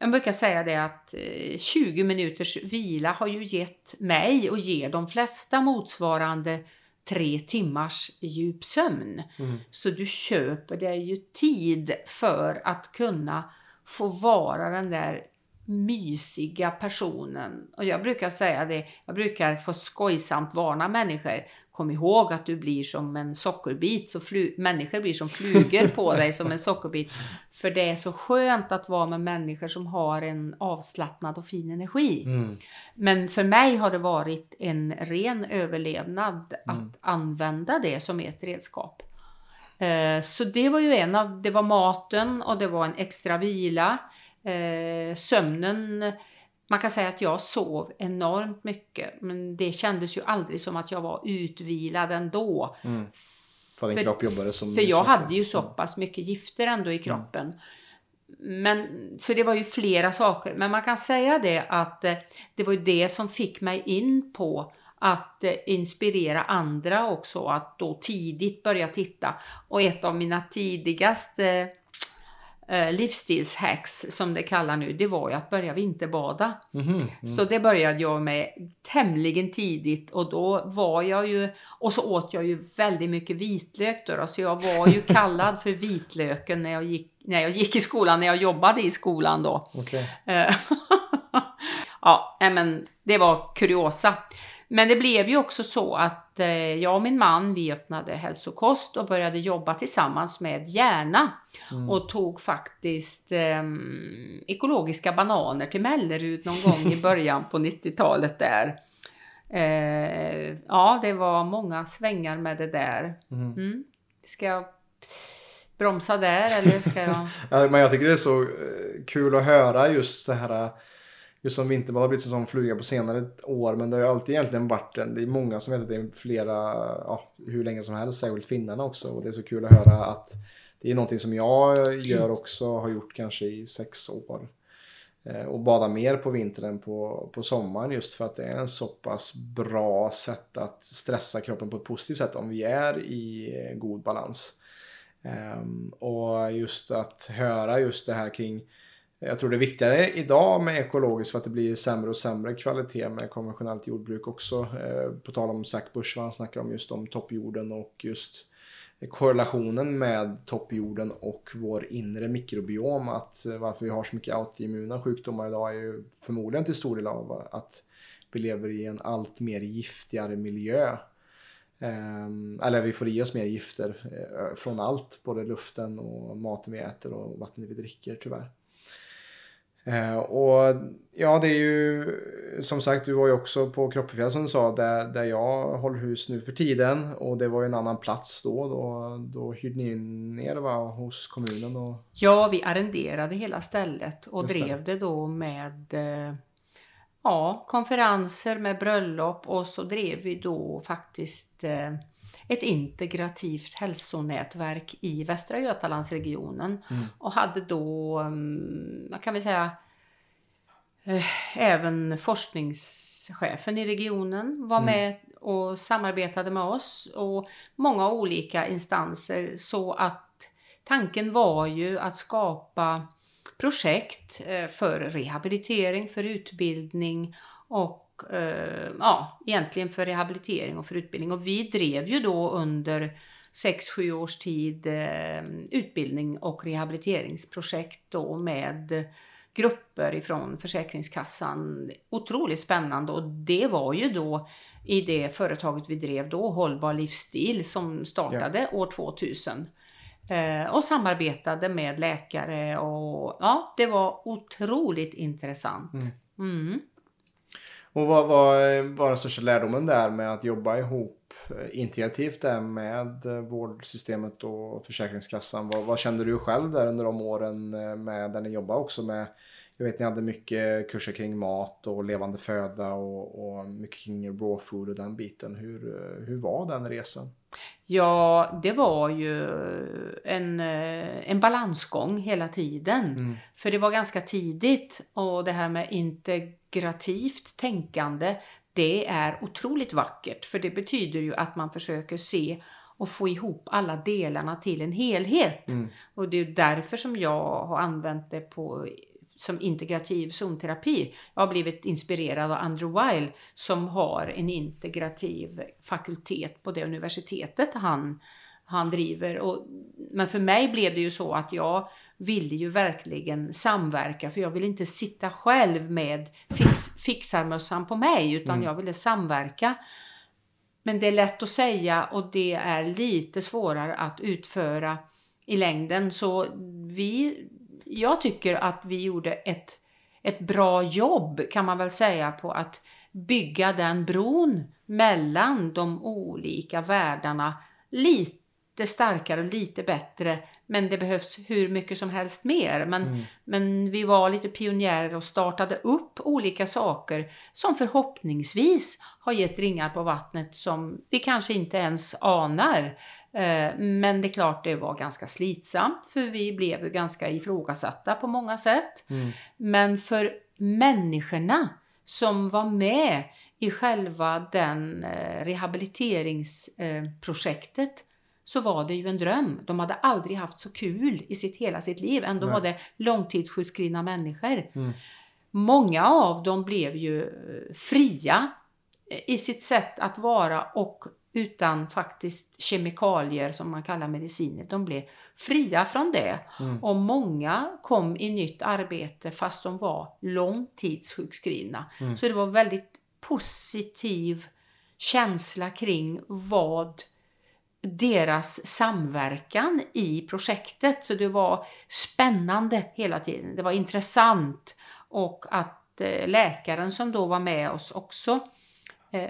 jag brukar säga det att eh, 20 minuters vila har ju gett mig och ger de flesta motsvarande tre timmars djup sömn. Mm. Så du köper dig ju tid för att kunna få vara den där mysiga personen. Och jag brukar säga det, jag brukar få skojsamt varna människor. Kom ihåg att du blir som en sockerbit, så människor blir som flugor på dig som en sockerbit. För det är så skönt att vara med människor som har en avslappnad och fin energi. Mm. Men för mig har det varit en ren överlevnad att mm. använda det som ett redskap. Eh, så det var ju en av, det var maten och det var en extra vila. Eh, sömnen, man kan säga att jag sov enormt mycket men det kändes ju aldrig som att jag var utvilad ändå. Mm. För din kropp jobbade som För jag hade ju så pass mycket gifter ändå i kroppen. Mm. Men, så det var ju flera saker. Men man kan säga det att eh, det var ju det som fick mig in på att eh, inspirera andra också att då tidigt börja titta. Och ett av mina tidigaste eh, livsstilshacks som det kallar nu, det var ju att börja vinterbada. Mm, mm. Så det började jag med tämligen tidigt och då var jag ju, och så åt jag ju väldigt mycket vitlök då, så jag var ju kallad för vitlöken när jag gick när jag gick i skolan, när jag jobbade i skolan då. Okej. Eh, ja, men det var kuriosa. Men det blev ju också så att eh, jag och min man, vi öppnade hälsokost och började jobba tillsammans med Järna. Och tog faktiskt eh, ekologiska bananer till Mellerud någon gång i början på 90-talet där. Eh, ja, det var många svängar med det där. Mm. Ska jag bromsa där eller ska jag... Ja, men jag tycker det är så eh, kul att höra just det här. Just som Vinterbad har blivit en sån fluga på senare år. Men det har ju alltid egentligen varit en. Det är många som vet att det är flera, ja, hur länge som helst. Särskilt finnarna också. Och det är så kul att höra att det är någonting som jag gör också. Har gjort kanske i sex år. Eh, och bada mer på vintern än på, på sommaren just för att det är en så pass bra sätt att stressa kroppen på ett positivt sätt om vi är i eh, god balans. Ehm, och just att höra just det här kring jag tror det är viktigare idag med ekologiskt för att det blir sämre och sämre kvalitet med konventionellt jordbruk också. Eh, på tal om Zac Bush, vad han snackar om just om toppjorden och just korrelationen med toppjorden och vår inre mikrobiom. Att eh, varför vi har så mycket autoimmuna sjukdomar idag är ju förmodligen till stor del av att vi lever i en allt mer giftigare miljö. Ehm, eller vi får i oss mer gifter eh, från allt, både luften och maten vi äter och vattnet vi dricker tyvärr. Eh, och ja, det är ju som sagt, du var ju också på Kroppefjäll som du sa, där, där jag håller hus nu för tiden. Och det var ju en annan plats då. Då, då hyrde ni ner va, hos kommunen. Och... Ja, vi arrenderade hela stället och Just det. drev det då med eh, ja, konferenser med bröllop och så drev vi då faktiskt eh, ett integrativt hälsonätverk i Västra Götalandsregionen och hade då, mm, vad kan vi säga, eh, även forskningschefen i regionen var med och samarbetade med oss och många olika instanser. Så att tanken var ju att skapa projekt eh, för rehabilitering, för utbildning och eh, ja, egentligen för rehabilitering och för utbildning. Och vi drev ju då under 6-7 års tid eh, utbildning och rehabiliteringsprojekt då med grupper ifrån Försäkringskassan. Otroligt spännande och det var ju då i det företaget vi drev då, Hållbar livsstil, som startade år 2000. Eh, och samarbetade med läkare och ja, det var otroligt intressant. Mm. Och vad vad var den största lärdomen där med att jobba ihop eh, integrativt där med eh, vårdsystemet och Försäkringskassan? Vad, vad kände du själv där under de åren eh, med där ni jobbade också med jag vet ni hade mycket kurser kring mat och levande föda och, och mycket kring raw food och den biten. Hur, hur var den resan? Ja, det var ju en, eh, en balansgång hela tiden. För det var ganska tidigt och det här med integrativt tänkande, det är otroligt vackert. För det betyder ju att man försöker se och få ihop alla delarna till en helhet. Och det är därför som jag har använt det på som integrativ zonterapi. Jag har blivit inspirerad av Andrew Weil som har en integrativ fakultet på det universitetet han, han driver. Och, men för mig blev det ju så att jag ville ju verkligen samverka för jag ville inte sitta själv med fix, fixarmössan på mig utan jag ville samverka. Men det är lätt att säga och det är lite svårare att utföra i längden. Så vi, jag tycker att vi gjorde ett, ett bra jobb kan man väl säga på att bygga den bron mellan de olika världarna lite starkare och lite bättre. Men det behövs hur mycket som helst mer. Men, men vi var lite pionjärer och startade upp olika saker som förhoppningsvis har gett ringar på vattnet som vi kanske inte ens anar. Eh, Men det är klart det var ganska slitsamt för vi blev ju ganska ifrågasatta på många sätt. Men för människorna som var med i själva den eh, rehabiliteringsprojektet så var det ju en dröm. De hade aldrig haft så kul i sitt hela sitt liv. Ändå Nej. var det långtidssjukskrivna människor. Många av dem blev ju eh, fria eh, i sitt sätt att vara och utan faktiskt kemikalier som man kallar mediciner. De blev fria från det. Mm. Och många kom i nytt arbete fast de var långtidssjukskrivna. Mm. Så det var väldigt positiv känsla kring vad deras samverkan i projektet. Så det var spännande hela tiden. Det var intressant. Och att eh, läkaren som då var med oss också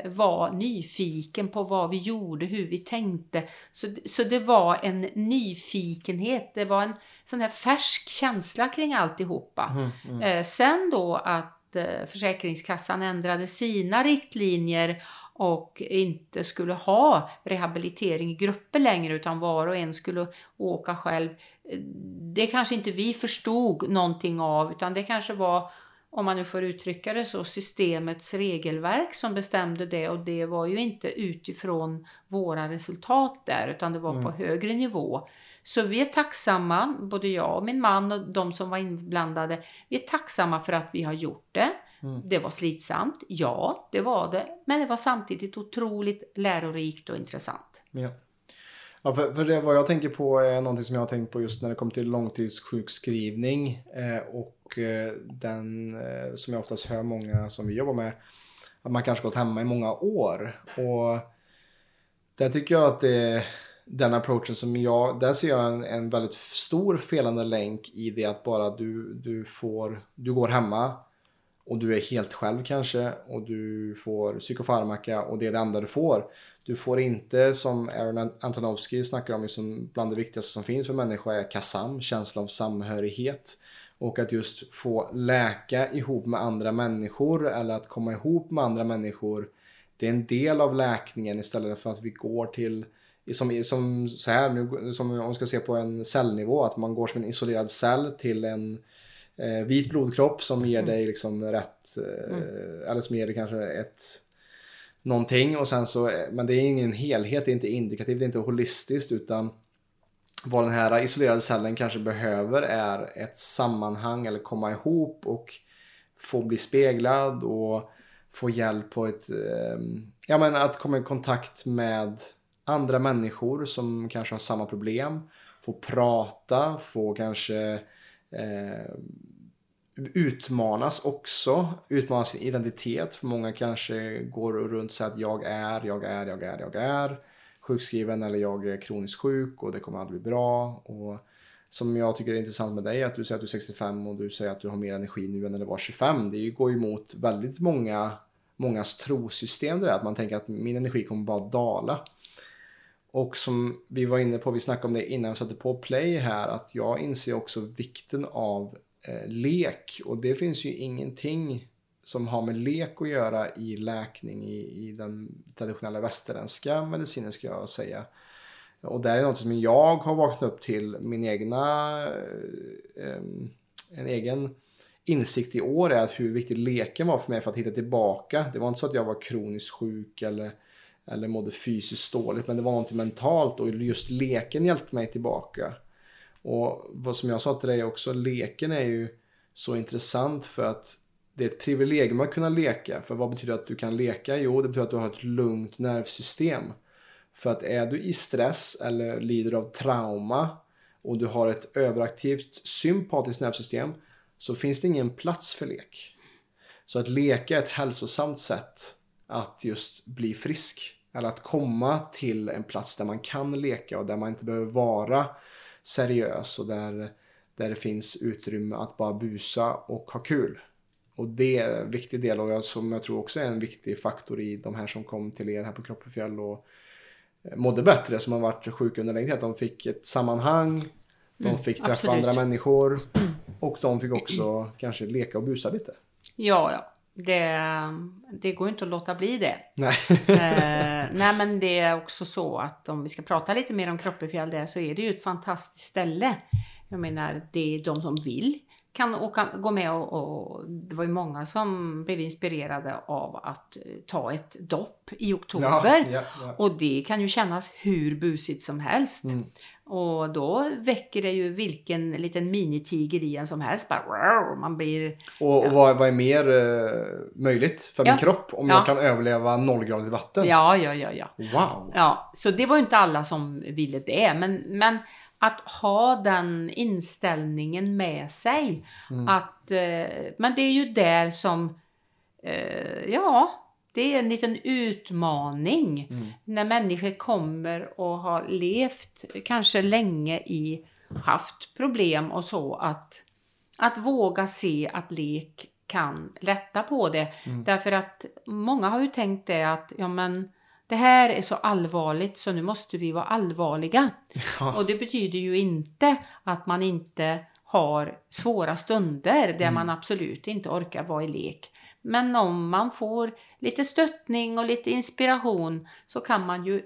var nyfiken på vad vi gjorde, hur vi tänkte. Så, så det var en nyfikenhet, det var en sån här färsk känsla kring alltihopa. Mm, mm. Eh, sen då att eh, Försäkringskassan ändrade sina riktlinjer och inte skulle ha rehabilitering i grupper längre utan var och en skulle åka själv. Eh, Det kanske inte vi förstod någonting av utan det kanske var, om man nu får uttrycka det så, systemets regelverk som bestämde det och det var ju inte utifrån våra resultat där utan det var på högre nivå. Så vi är tacksamma, både jag och min man och de som var inblandade, vi är tacksamma för att vi har gjort det. Det var slitsamt, ja det var det, men det var samtidigt otroligt lärorikt och intressant. Ja. Ja, för, för det, vad jag tänker på är någonting som jag har tänkt på just när det kommer till långtidssjukskrivning eh, och och eh, den eh, som jag oftast hör många som vi jobbar med att man kanske gått hemma i många år och där tycker jag att det den approachen som jag, där ser jag en, en väldigt stor felande länk i det att bara du, du får, du går hemma och du är helt själv kanske och du får psykofarmaka och det är det enda du får. Du får inte som Aaron Antonovsky snackar om, som bland det viktigaste som finns för människor är KASAM, känsla av samhörighet. Och att just få läka ihop med andra människor eller att komma ihop med andra människor. Det är en del av läkningen istället för att vi går till som, som så här nu, som om man ska se på en cellnivå, att man går som en isolerad cell till en eh, vit blodkropp som ger dig liksom rätt, eh, eller som ger dig kanske ett någonting och sen så, men det är ingen helhet, det är inte indikativt, det är inte holistiskt utan vad den här isolerade cellen kanske behöver är ett sammanhang eller komma ihop och få bli speglad och få hjälp på ett, eh, ja men att komma i kontakt med andra människor som kanske har samma problem, få prata, få kanske eh, utmanas också, utmana sin identitet. För många kanske går runt och säger att jag är, jag är, jag är, jag är sjukskriven eller jag är kroniskt sjuk och det kommer aldrig bli bra. Och som jag tycker är intressant med dig är att du säger att du är 65 och du säger att du har mer energi nu än när du var 25. Det går ju emot väldigt många, mångas trosystem det där, att man tänker att min energi kommer bara dala. Och som vi var inne på, vi snackade om det innan vi satte på play här, att jag inser också vikten av eh, lek. Och det finns ju ingenting som har med lek att göra i läkning i, i den traditionella västerländska medicinen ska jag säga. Och det är något som jag har vaknat upp till min egna, eh, en egen insikt i år är att hur viktig leken var för mig för att hitta tillbaka. Det var inte så att jag var kroniskt sjuk eller eller mådde fysiskt dåligt, men det var något mentalt och just leken hjälpte mig tillbaka. Och vad som jag sa till dig också, leken är ju så intressant för att det är ett privilegium att kunna leka. För vad betyder att du kan leka? Jo, det betyder att du har ett lugnt nervsystem. För att är du i stress eller lider av trauma och du har ett överaktivt sympatiskt nervsystem så finns det ingen plats för lek. Så att leka är ett hälsosamt sätt att just bli frisk. Eller att komma till en plats där man kan leka och där man inte behöver vara seriös och där, där det finns utrymme att bara busa och ha kul. Och det är en viktig del och jag, som jag tror också är en viktig faktor i de här som kom till er här på Kroppefjäll och mådde bättre som har varit sjuka under längre tid. De fick ett sammanhang, de Mm, fick träffa absolut. andra människor och de fick också kanske leka och busa lite. Ja, ja. Det, det går inte att låta bli det. Nej. eh, nej men det är också så att om vi ska prata lite mer om Kroppefjäll där så är det ju ett fantastiskt ställe. Jag menar, det är de som vill kan åka, gå med och, och det var ju många som blev inspirerade av att eh, ta ett dopp i oktober. Ja, ja, ja. Och det kan ju kännas hur busigt som helst. Mm. Och då väcker det ju vilken liten minitiger i en som helst. Bara, man blir... Och, och vad, vad är mer eh, möjligt för min kropp om Ja. jag kan överleva nollgradigt vatten? Ja, ja, ja, ja. Wow! Ja, så det var ju inte alla som ville det. Men, men att ha den inställningen med sig. Att, eh, men det är ju där som, eh, ja, det är en liten utmaning. När människor kommer och har levt kanske länge i, haft problem och så. Att, att våga se att lek kan lätta på det. Därför att många har ju tänkt det att, ja men det här är så allvarligt så nu måste vi vara allvarliga. Och det betyder ju inte att man inte har svåra stunder där man absolut inte orkar vara i lek. Men om man får lite stöttning och lite inspiration så kan man ju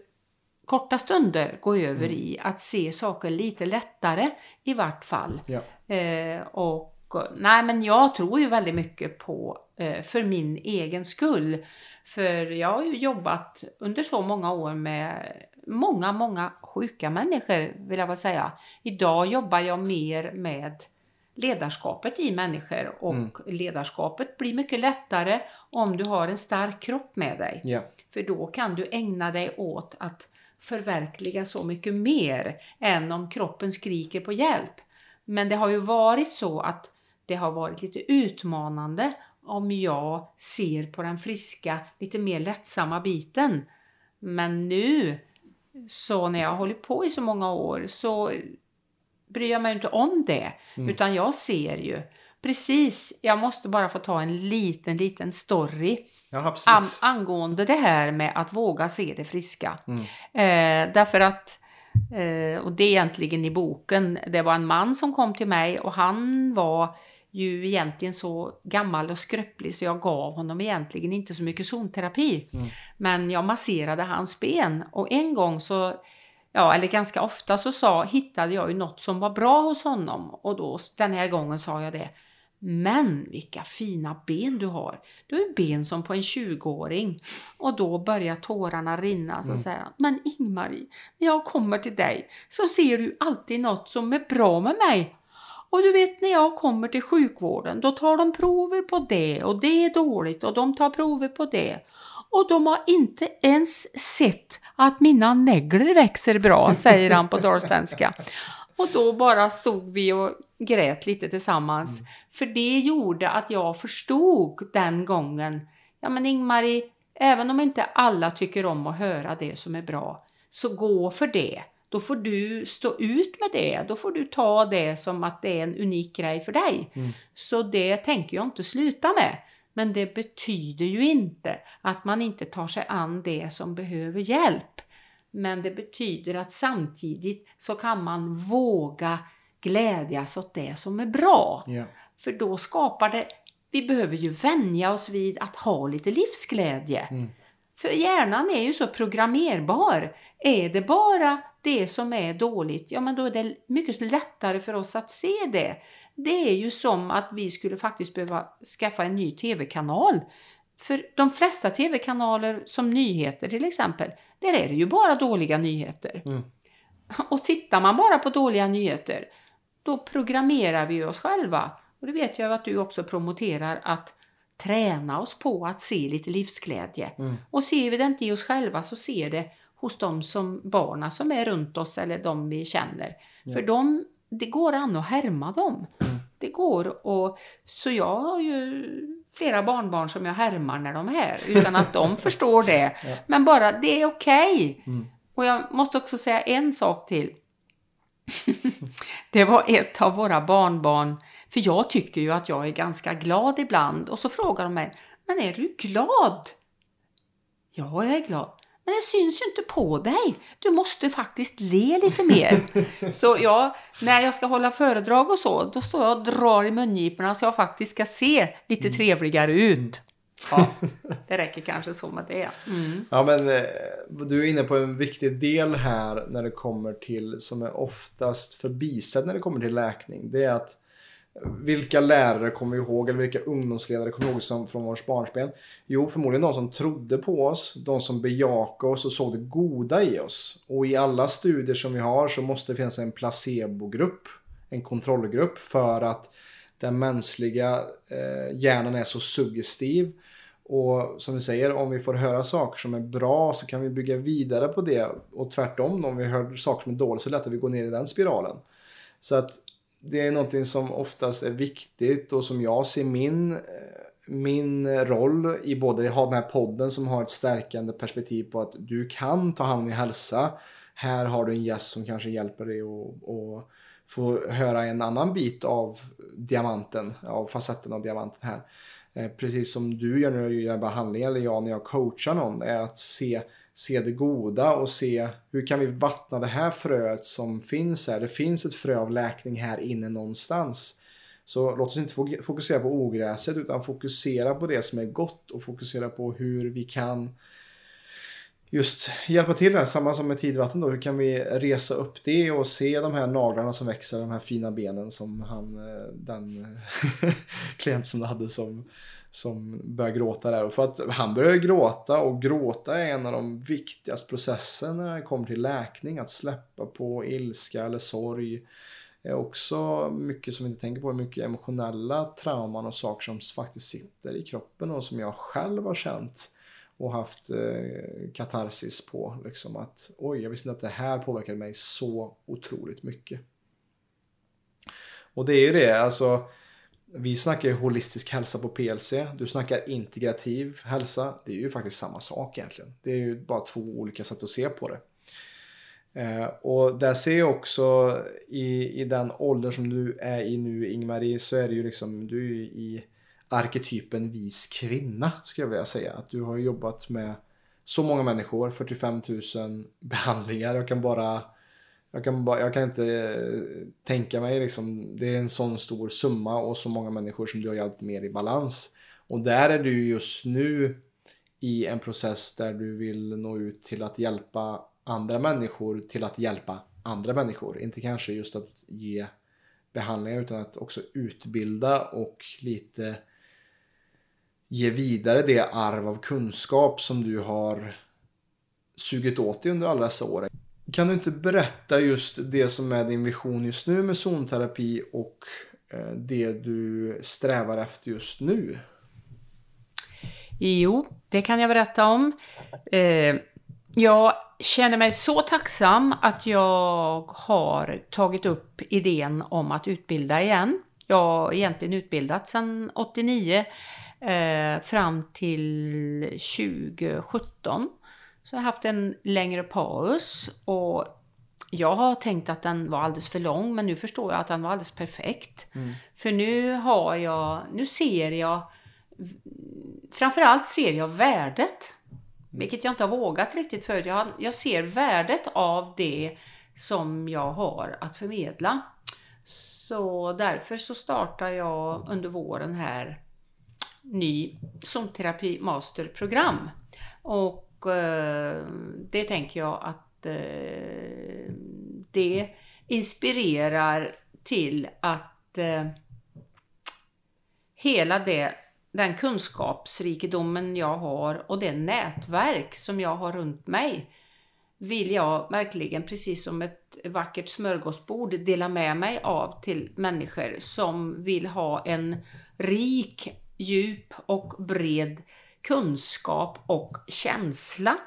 korta stunder gå över i att se saker lite lättare i vart fall. Ja. Eh, och nej men jag tror ju väldigt mycket på, eh, för min egen skull. För jag har ju jobbat under så många år med många, många sjuka människor vill jag väl säga. Idag jobbar jag mer med ledarskapet i människor och ledarskapet blir mycket lättare om du har en stark kropp med dig. Ja. För då kan du ägna dig åt att förverkliga så mycket mer än om kroppen skriker på hjälp. Men det har ju varit så att det har varit lite utmanande om jag ser på den friska, lite mer lättsamma biten. Men nu, så när jag har hållit på i så många år, så bryr jag mig inte om det. Utan jag ser ju precis, jag måste bara få ta en liten, liten story Ja, an, angående det här med att våga se det friska. Eh, därför att, eh, och det är egentligen i boken, det var en man som kom till mig och han var ju egentligen så gammal och skröplig så jag gav honom egentligen inte så mycket zonterapi. Men jag masserade hans ben och en gång så Ja, eller ganska ofta så sa, hittade jag ju något som var bra hos honom och då den här gången sa jag det. Men vilka fina ben du har. Du har ben som på en 20-åring. Och då börjar tårarna rinna. Så säger han, men Ingmarie, när jag kommer till dig så ser du alltid något som är bra med mig. Och du vet när jag kommer till sjukvården då tar de prover på det och det är dåligt och de tar prover på det. Och de har inte ens sett att mina näglar växer bra, säger han på dalsländska. Och då bara stod vi och grät lite tillsammans. För det gjorde att jag förstod den gången, ja men Ingmarie, även om inte alla tycker om att höra det som är bra, så gå för det. Då får du stå ut med det. Då får du ta det som att det är en unik grej för dig. Så det tänker jag inte sluta med. Men det betyder ju inte att man inte tar sig an det som behöver hjälp. Men det betyder att samtidigt så kan man våga glädjas åt det som är bra. Ja. För då skapar det, vi behöver ju vänja oss vid att ha lite livsglädje. För hjärnan är ju så programmerbar. Är det bara det som är dåligt, ja men då är det mycket lättare för oss att se det. Det är ju som att vi skulle faktiskt behöva skaffa en ny tv-kanal. För de flesta tv-kanaler som nyheter till exempel, där är det ju bara dåliga nyheter. Och tittar man bara på dåliga nyheter, då programmerar vi oss själva. Och det vet jag att du också promoterar att träna oss på att se lite livsglädje. Och ser vi det inte i oss själva så ser det hos de som barna som är runt oss eller de vi känner. För de, det går an att härma dem. Det går och så jag har ju flera barnbarn som jag härmar när de är här utan att de förstår det. Men bara det är okej. Och jag måste också säga en sak till. det var ett av våra barnbarn, för jag tycker ju att jag är ganska glad ibland och så frågar de mig, men är du glad? Ja, jag är glad. Men det syns ju inte på dig. Du måste faktiskt le lite mer. så jag, när jag ska hålla föredrag och så, då står jag och drar i mungiporna så jag faktiskt ska se lite trevligare ut. Ja, det räcker kanske så med det. Mm. Ja men eh, du är inne på en viktig del här när det kommer till som är oftast förbisedd när det kommer till läkning. Det är att vilka lärare kommer vi ihåg eller vilka ungdomsledare kommer vi ihåg som, från vårt barnspel? Jo, förmodligen de som trodde på oss, de som bejakade oss och såg det goda i oss. Och i alla studier som vi har så måste det finnas en placebogrupp, en kontrollgrupp för att den mänskliga eh, hjärnan är så suggestiv. Och som vi säger, om vi får höra saker som är bra så kan vi bygga vidare på det. Och tvärtom, om vi hör saker som är dåliga så är det lätt att vi går ner i den spiralen. Så att det är någonting som oftast är viktigt och som jag ser min, min roll i både ha den här podden som har ett stärkande perspektiv på att du kan ta hand om din hälsa. Här har du en gäst som kanske hjälper dig att få höra en annan bit av diamanten, av facetten av diamanten här. Eh, precis som du gör när du gör behandling eller jag när jag coachar någon, är att se se det goda och se hur kan vi vattna det här fröet som finns här. Det finns ett frö av läkning här inne någonstans. Så låt oss inte fokusera på ogräset utan fokusera på det som är gott och fokusera på hur vi kan just hjälpa till här, samma som med tidvatten då. Hur kan vi resa upp det och se de här naglarna som växer, de här fina benen som han, eh, den klient som du hade som som börjar gråta där. Och för att han börjar gråta och gråta är en av de viktigaste processerna när det kommer till läkning. Att släppa på ilska eller sorg är också mycket som vi inte tänker på. Mycket emotionella trauman och saker som faktiskt sitter i kroppen och som jag själv har känt och haft eh, katarsis på. Liksom att oj, jag visste inte att det här påverkade mig så otroligt mycket. Och det är ju det, alltså vi snackar ju holistisk hälsa på PLC. Du snackar integrativ hälsa. Det är ju faktiskt samma sak egentligen. Det är ju bara två olika sätt att se på det. Eh, och där ser jag också i, i den ålder som du är i nu Ingmarie så är det ju liksom du är ju i arketypen vis kvinna skulle jag vilja säga. Att du har jobbat med så många människor, 45 000 behandlingar. Jag kan bara jag kan, bara, jag kan inte eh, tänka mig liksom, det är en sån stor summa och så många människor som du har hjälpt mer i balans. Och där är du just nu i en process där du vill nå ut till att hjälpa andra människor till att hjälpa andra människor. Inte kanske just att ge behandlingar utan att också utbilda och lite ge vidare det arv av kunskap som du har sugit åt dig under alla dessa år. Kan du inte berätta just det som är din vision just nu med zonterapi och eh, det du strävar efter just nu? Jo, det kan jag berätta om. Eh, jag känner mig så tacksam att jag har tagit upp idén om att utbilda igen. Jag har egentligen utbildat sedan 89 eh, fram till 2017. Så jag har haft en längre paus och jag har tänkt att den var alldeles för lång men nu förstår jag att den var alldeles perfekt. Mm. För nu har jag, nu ser jag, framförallt ser jag värdet. Vilket jag inte har vågat riktigt förut. Jag, jag ser värdet av det som jag har att förmedla. Så därför så startar jag under våren här ny zonterapi masterprogram. Och Eh, det tänker jag att eh, det inspirerar till att eh, hela det, den kunskapsrikedomen jag har och det nätverk som jag har runt mig vill jag verkligen, precis som ett vackert smörgåsbord, dela med mig av till människor som vill ha en rik, djup och bred kunskap och känsla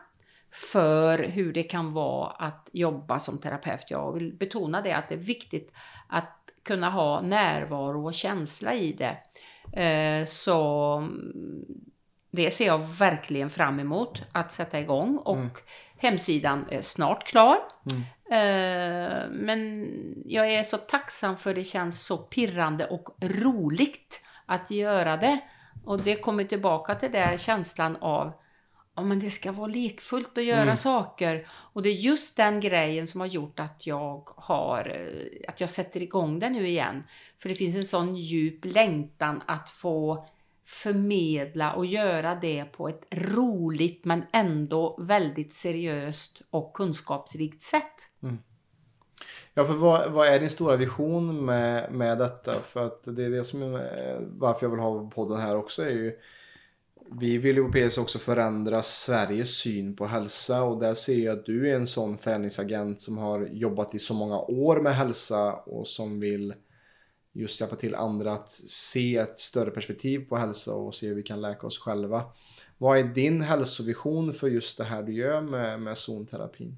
för hur det kan vara att jobba som terapeut. Jag vill betona det att det är viktigt att kunna ha närvaro och känsla i det. Eh, så mm, det ser jag verkligen fram emot att sätta igång och mm. hemsidan är snart klar. Mm. Eh, men jag är så tacksam för det känns så pirrande och roligt att göra det. Och det kommer tillbaka till den känslan av ja, men det ska vara lekfullt att göra mm. saker. Och det är just den grejen som har gjort att jag har, eh, att jag sätter igång det nu igen. För det finns en sån djup längtan att få förmedla och göra det på ett roligt men ändå väldigt seriöst och kunskapsrikt sätt. Mm. Ja, för vad, vad är din stora vision med, med detta? För att det är det som är, varför jag vill ha podden här också är ju vi vill ju på PS också förändra Sveriges syn på hälsa och där ser jag att du är en sån förändringsagent som har jobbat i så många år med hälsa och som vill just hjälpa till andra att se ett större perspektiv på hälsa och se hur vi kan läka oss själva. Vad är din hälsovision för just det här du gör med, med zonterapin?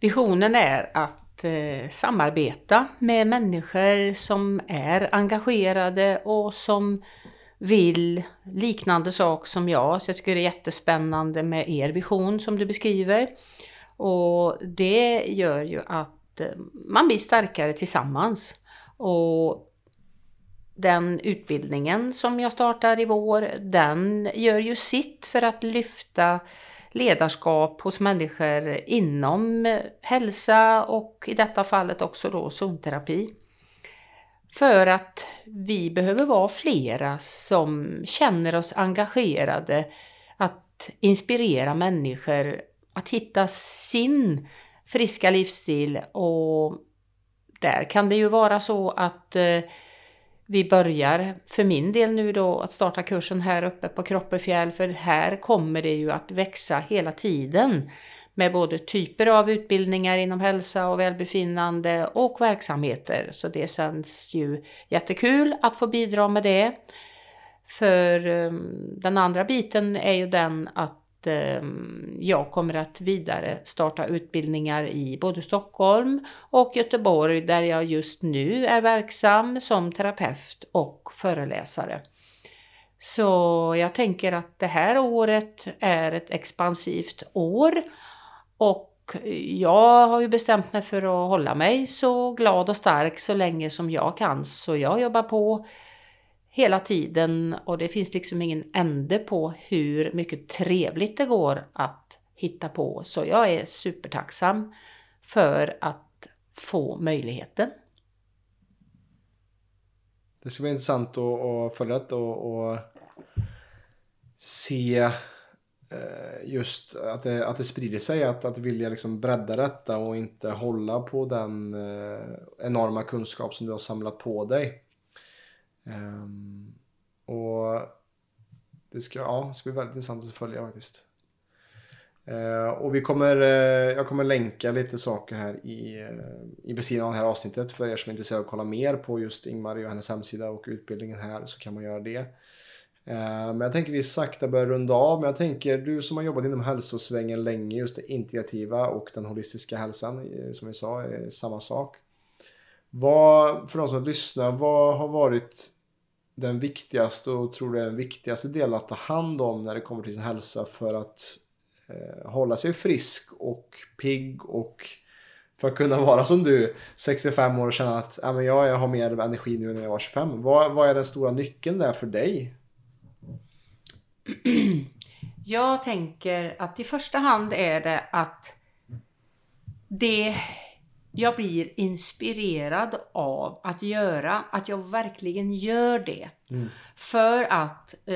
Visionen är att eh, samarbeta med människor som är engagerade och som vill liknande sak som jag. Så jag tycker det är jättespännande med er vision som du beskriver. Och det gör ju att eh, man blir starkare tillsammans. Och den utbildningen som jag startar i vår, den gör ju sitt för att lyfta ledarskap hos människor inom hälsa och i detta fallet också då zonterapi. För att vi behöver vara flera som känner oss engagerade att inspirera människor att hitta sin friska livsstil och där kan det ju vara så att eh, vi börjar för min del nu då att starta kursen här uppe på Kroppefjäll för här kommer det ju att växa hela tiden med både typer av utbildningar inom hälsa och välbefinnande och verksamheter. Så det känns ju jättekul att få bidra med det. För um, den andra biten är ju den att eh, jag kommer att vidare starta utbildningar i både Stockholm och Göteborg där jag just nu är verksam som terapeut och föreläsare. Så jag tänker att det här året är ett expansivt år och jag har ju bestämt mig för att hålla mig så glad och stark så länge som jag kan. Så jag jobbar på hela tiden och det finns liksom ingen ände på hur mycket trevligt det går att hitta på. Så jag är supertacksam för att få möjligheten. Det ska bli intressant att, följa det och, och se eh, just att det, att det sprider sig, att, att vilja liksom bredda detta och inte hålla på den eh, enorma kunskap som du har samlat på dig. Um, och det ska, ja, det ska bli väldigt intressant att följa faktiskt. Uh, och vi kommer, uh, jag kommer länka lite saker här i, uh, i beskrivningen av det här avsnittet för er som är intresserade av att kolla mer på just Ingmar och hennes hemsida och utbildningen här så kan man göra det. Ehm, men jag tänker vi sakta börjar runda av. Men jag tänker du som har jobbat inom hälsosvängen länge, just det integrativa och den holistiska hälsan, eh, som vi sa, är samma sak. Vad, för de som lyssnar, vad har varit den viktigaste och tror det är den viktigaste delen att ta hand om när det kommer till sin hälsa för att eh, hålla sig frisk och pigg och för att kunna vara som du, 65 år och känna att ja, men jag, jag har mer energi nu än när jag var 25. Vad, vad är den stora nyckeln där för dig? Jag tänker att i första hand är det att det jag blir inspirerad av att göra, att jag verkligen gör det. Mm. För att eh,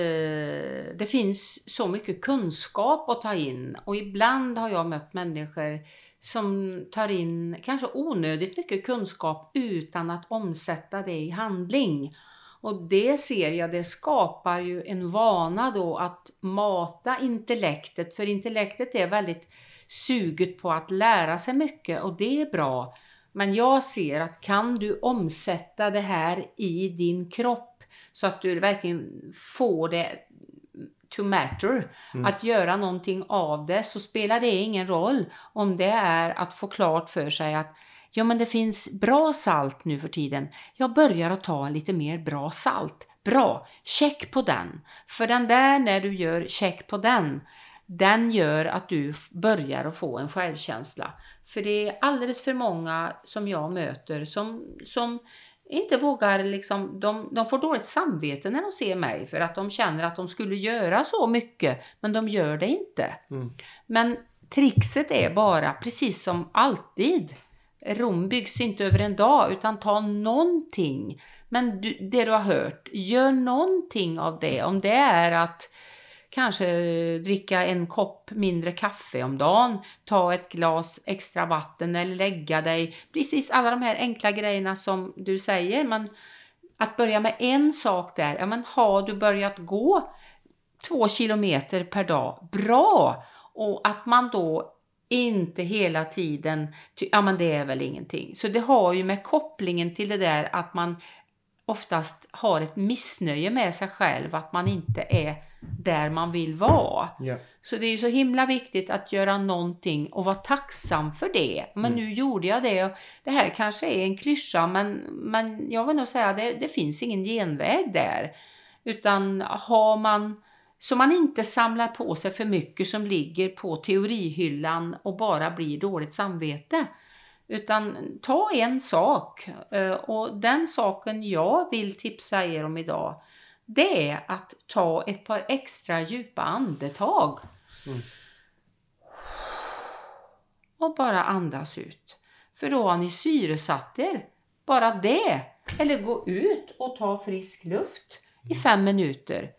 det finns så mycket kunskap att ta in och ibland har jag mött människor som tar in kanske onödigt mycket kunskap utan att omsätta det i handling. Och det ser jag, det skapar ju en vana då att mata intellektet, för intellektet är väldigt suget på att lära sig mycket och det är bra. Men jag ser att kan du omsätta det här i din kropp så att du verkligen får det to matter, mm. att göra någonting av det, så spelar det ingen roll om det är att få klart för sig att Ja, men det finns bra salt nu för tiden. Jag börjar att ta lite mer bra salt. Bra, check på den. För den där, när du gör check på den, den gör att du börjar att få en självkänsla. För det är alldeles för många som jag möter som, som inte vågar liksom, de, de får dåligt samvete när de ser mig för att de känner att de skulle göra så mycket, men de gör det inte. Mm. Men trixet är bara, precis som alltid, Rom byggs inte över en dag utan ta någonting. Men du, det du har hört, gör någonting av det. Om det är att kanske eh, dricka en kopp mindre kaffe om dagen, ta ett glas extra vatten eller lägga dig. Precis alla de här enkla grejerna som du säger. Men att börja med en sak där, ja men har du börjat gå två kilometer per dag, bra! Och att man då inte hela tiden, ja men det är väl ingenting. Så det har ju med kopplingen till det där att man oftast har ett missnöje med sig själv, att man inte är där man vill vara. Ja. Så det är ju så himla viktigt att göra någonting och vara tacksam för det. Men Mm. nu gjorde jag det och det här kanske är en klyscha men, men jag vill nog säga att det, det finns ingen genväg där. Utan har man så man inte samlar på sig för mycket som ligger på teorihyllan och bara blir dåligt samvete. Utan ta en sak eh, och den saken jag vill tipsa er om idag det är att ta ett par extra djupa andetag. Och bara andas ut. För då har ni syresatt er. Bara det. Eller gå ut och ta frisk luft i fem minuter.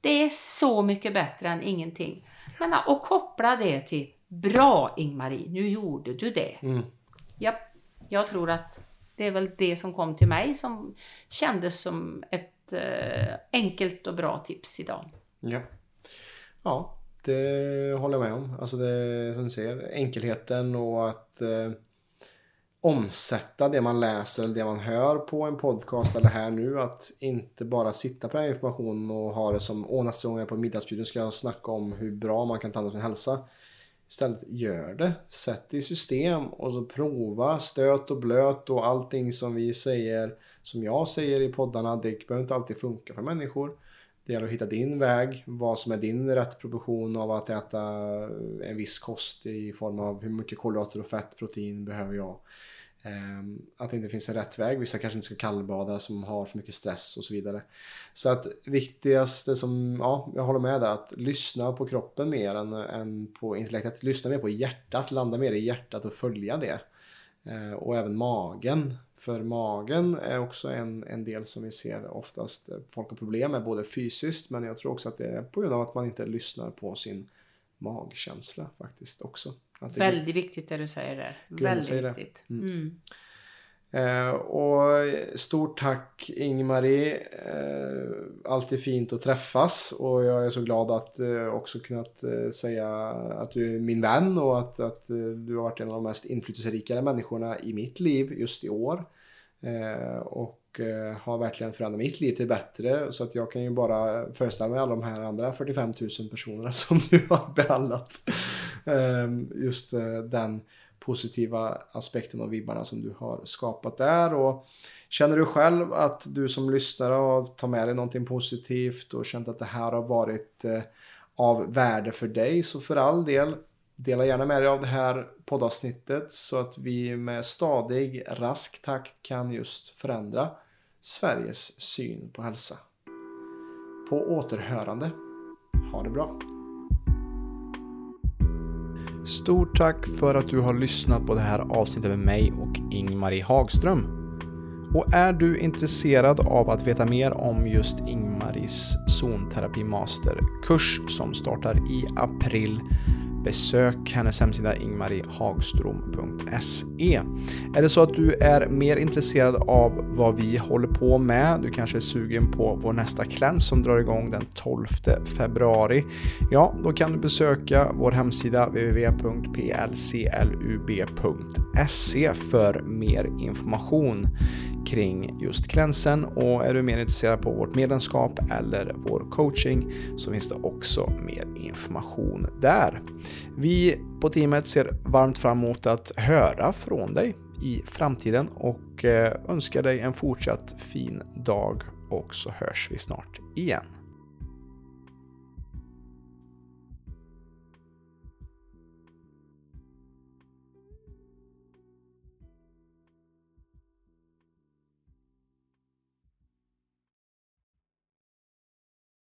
Det är så mycket bättre än ingenting. Men och koppla det till Bra Ingmarie, nu gjorde du det. Mm. Ja, jag tror att det är väl det som kom till mig som kändes som ett eh, enkelt och bra tips idag. Ja. ja, det håller jag med om. Alltså det som du säger, enkelheten och att eh, omsätta det man läser eller det man hör på en podcast eller här nu. Att inte bara sitta på den här informationen och ha det som åh nästa gång jag är på middagsbjuden ska jag snacka om hur bra man kan ta hand om sin hälsa. Istället gör det. Sätt det i system och så prova stöt och blöt och allting som vi säger, som jag säger i poddarna, det behöver inte alltid funka för människor. Det gäller att hitta din väg, vad som är din rätt proportion av att äta en viss kost i form av hur mycket kolhydrater och fett, protein behöver jag. Ehm, att det inte finns en rätt väg. Vissa kanske inte ska kallbada som har för mycket stress och så vidare. Så att viktigaste som, ja, jag håller med där, att lyssna på kroppen mer än, än på intellektet. Lyssna mer på hjärtat, landa mer i hjärtat och följa det. Ehm, och även magen. För magen är också en, en del som vi ser oftast eh, folk har problem med, både fysiskt men jag tror också att det är på grund av att man inte lyssnar på sin magkänsla faktiskt också. Att det- Väldigt viktigt det du säger där. Väldigt säger det. viktigt. Mm. Eh, och stort tack Ingmarie. Eh, alltid fint att träffas och jag är så glad att eh, också kunnat eh, säga att du är min vän och att, att eh, du har varit en av de mest inflytelserikare människorna i mitt liv just i år. Eh, och eh, har verkligen förändrat mitt liv till bättre så att jag kan ju bara föreställa mig alla de här andra 45 000 personerna som du har behandlat. Eh, just eh, den positiva aspekten och vibbarna som du har skapat där. Och känner du själv att du som lyssnare har tagit med dig någonting positivt och känt att det här har varit eh, av värde för dig så för all del dela gärna med dig av det här poddavsnittet så att vi med stadig, rask takt kan just förändra Sveriges syn på hälsa. På återhörande. Ha det bra. Stort tack för att du har lyssnat på det här avsnittet med mig och Ingmarie Hagström. Och är du intresserad av att veta mer om just Ingmaris zonterapi masterkurs som startar i april besök hennes hemsida ingmariehagstrom.se. Är det så att du är mer intresserad av vad vi håller på med, du kanske är sugen på vår nästa kläns som drar igång den 12 februari, ja, då kan du besöka vår hemsida www.plclub.se för mer information kring just klänsen och är du mer intresserad på vårt medlemskap eller vår coaching så finns det också mer information där. Vi på teamet ser varmt fram emot att höra från dig i framtiden och eh, önskar dig en fortsatt fin dag och så hörs vi snart igen.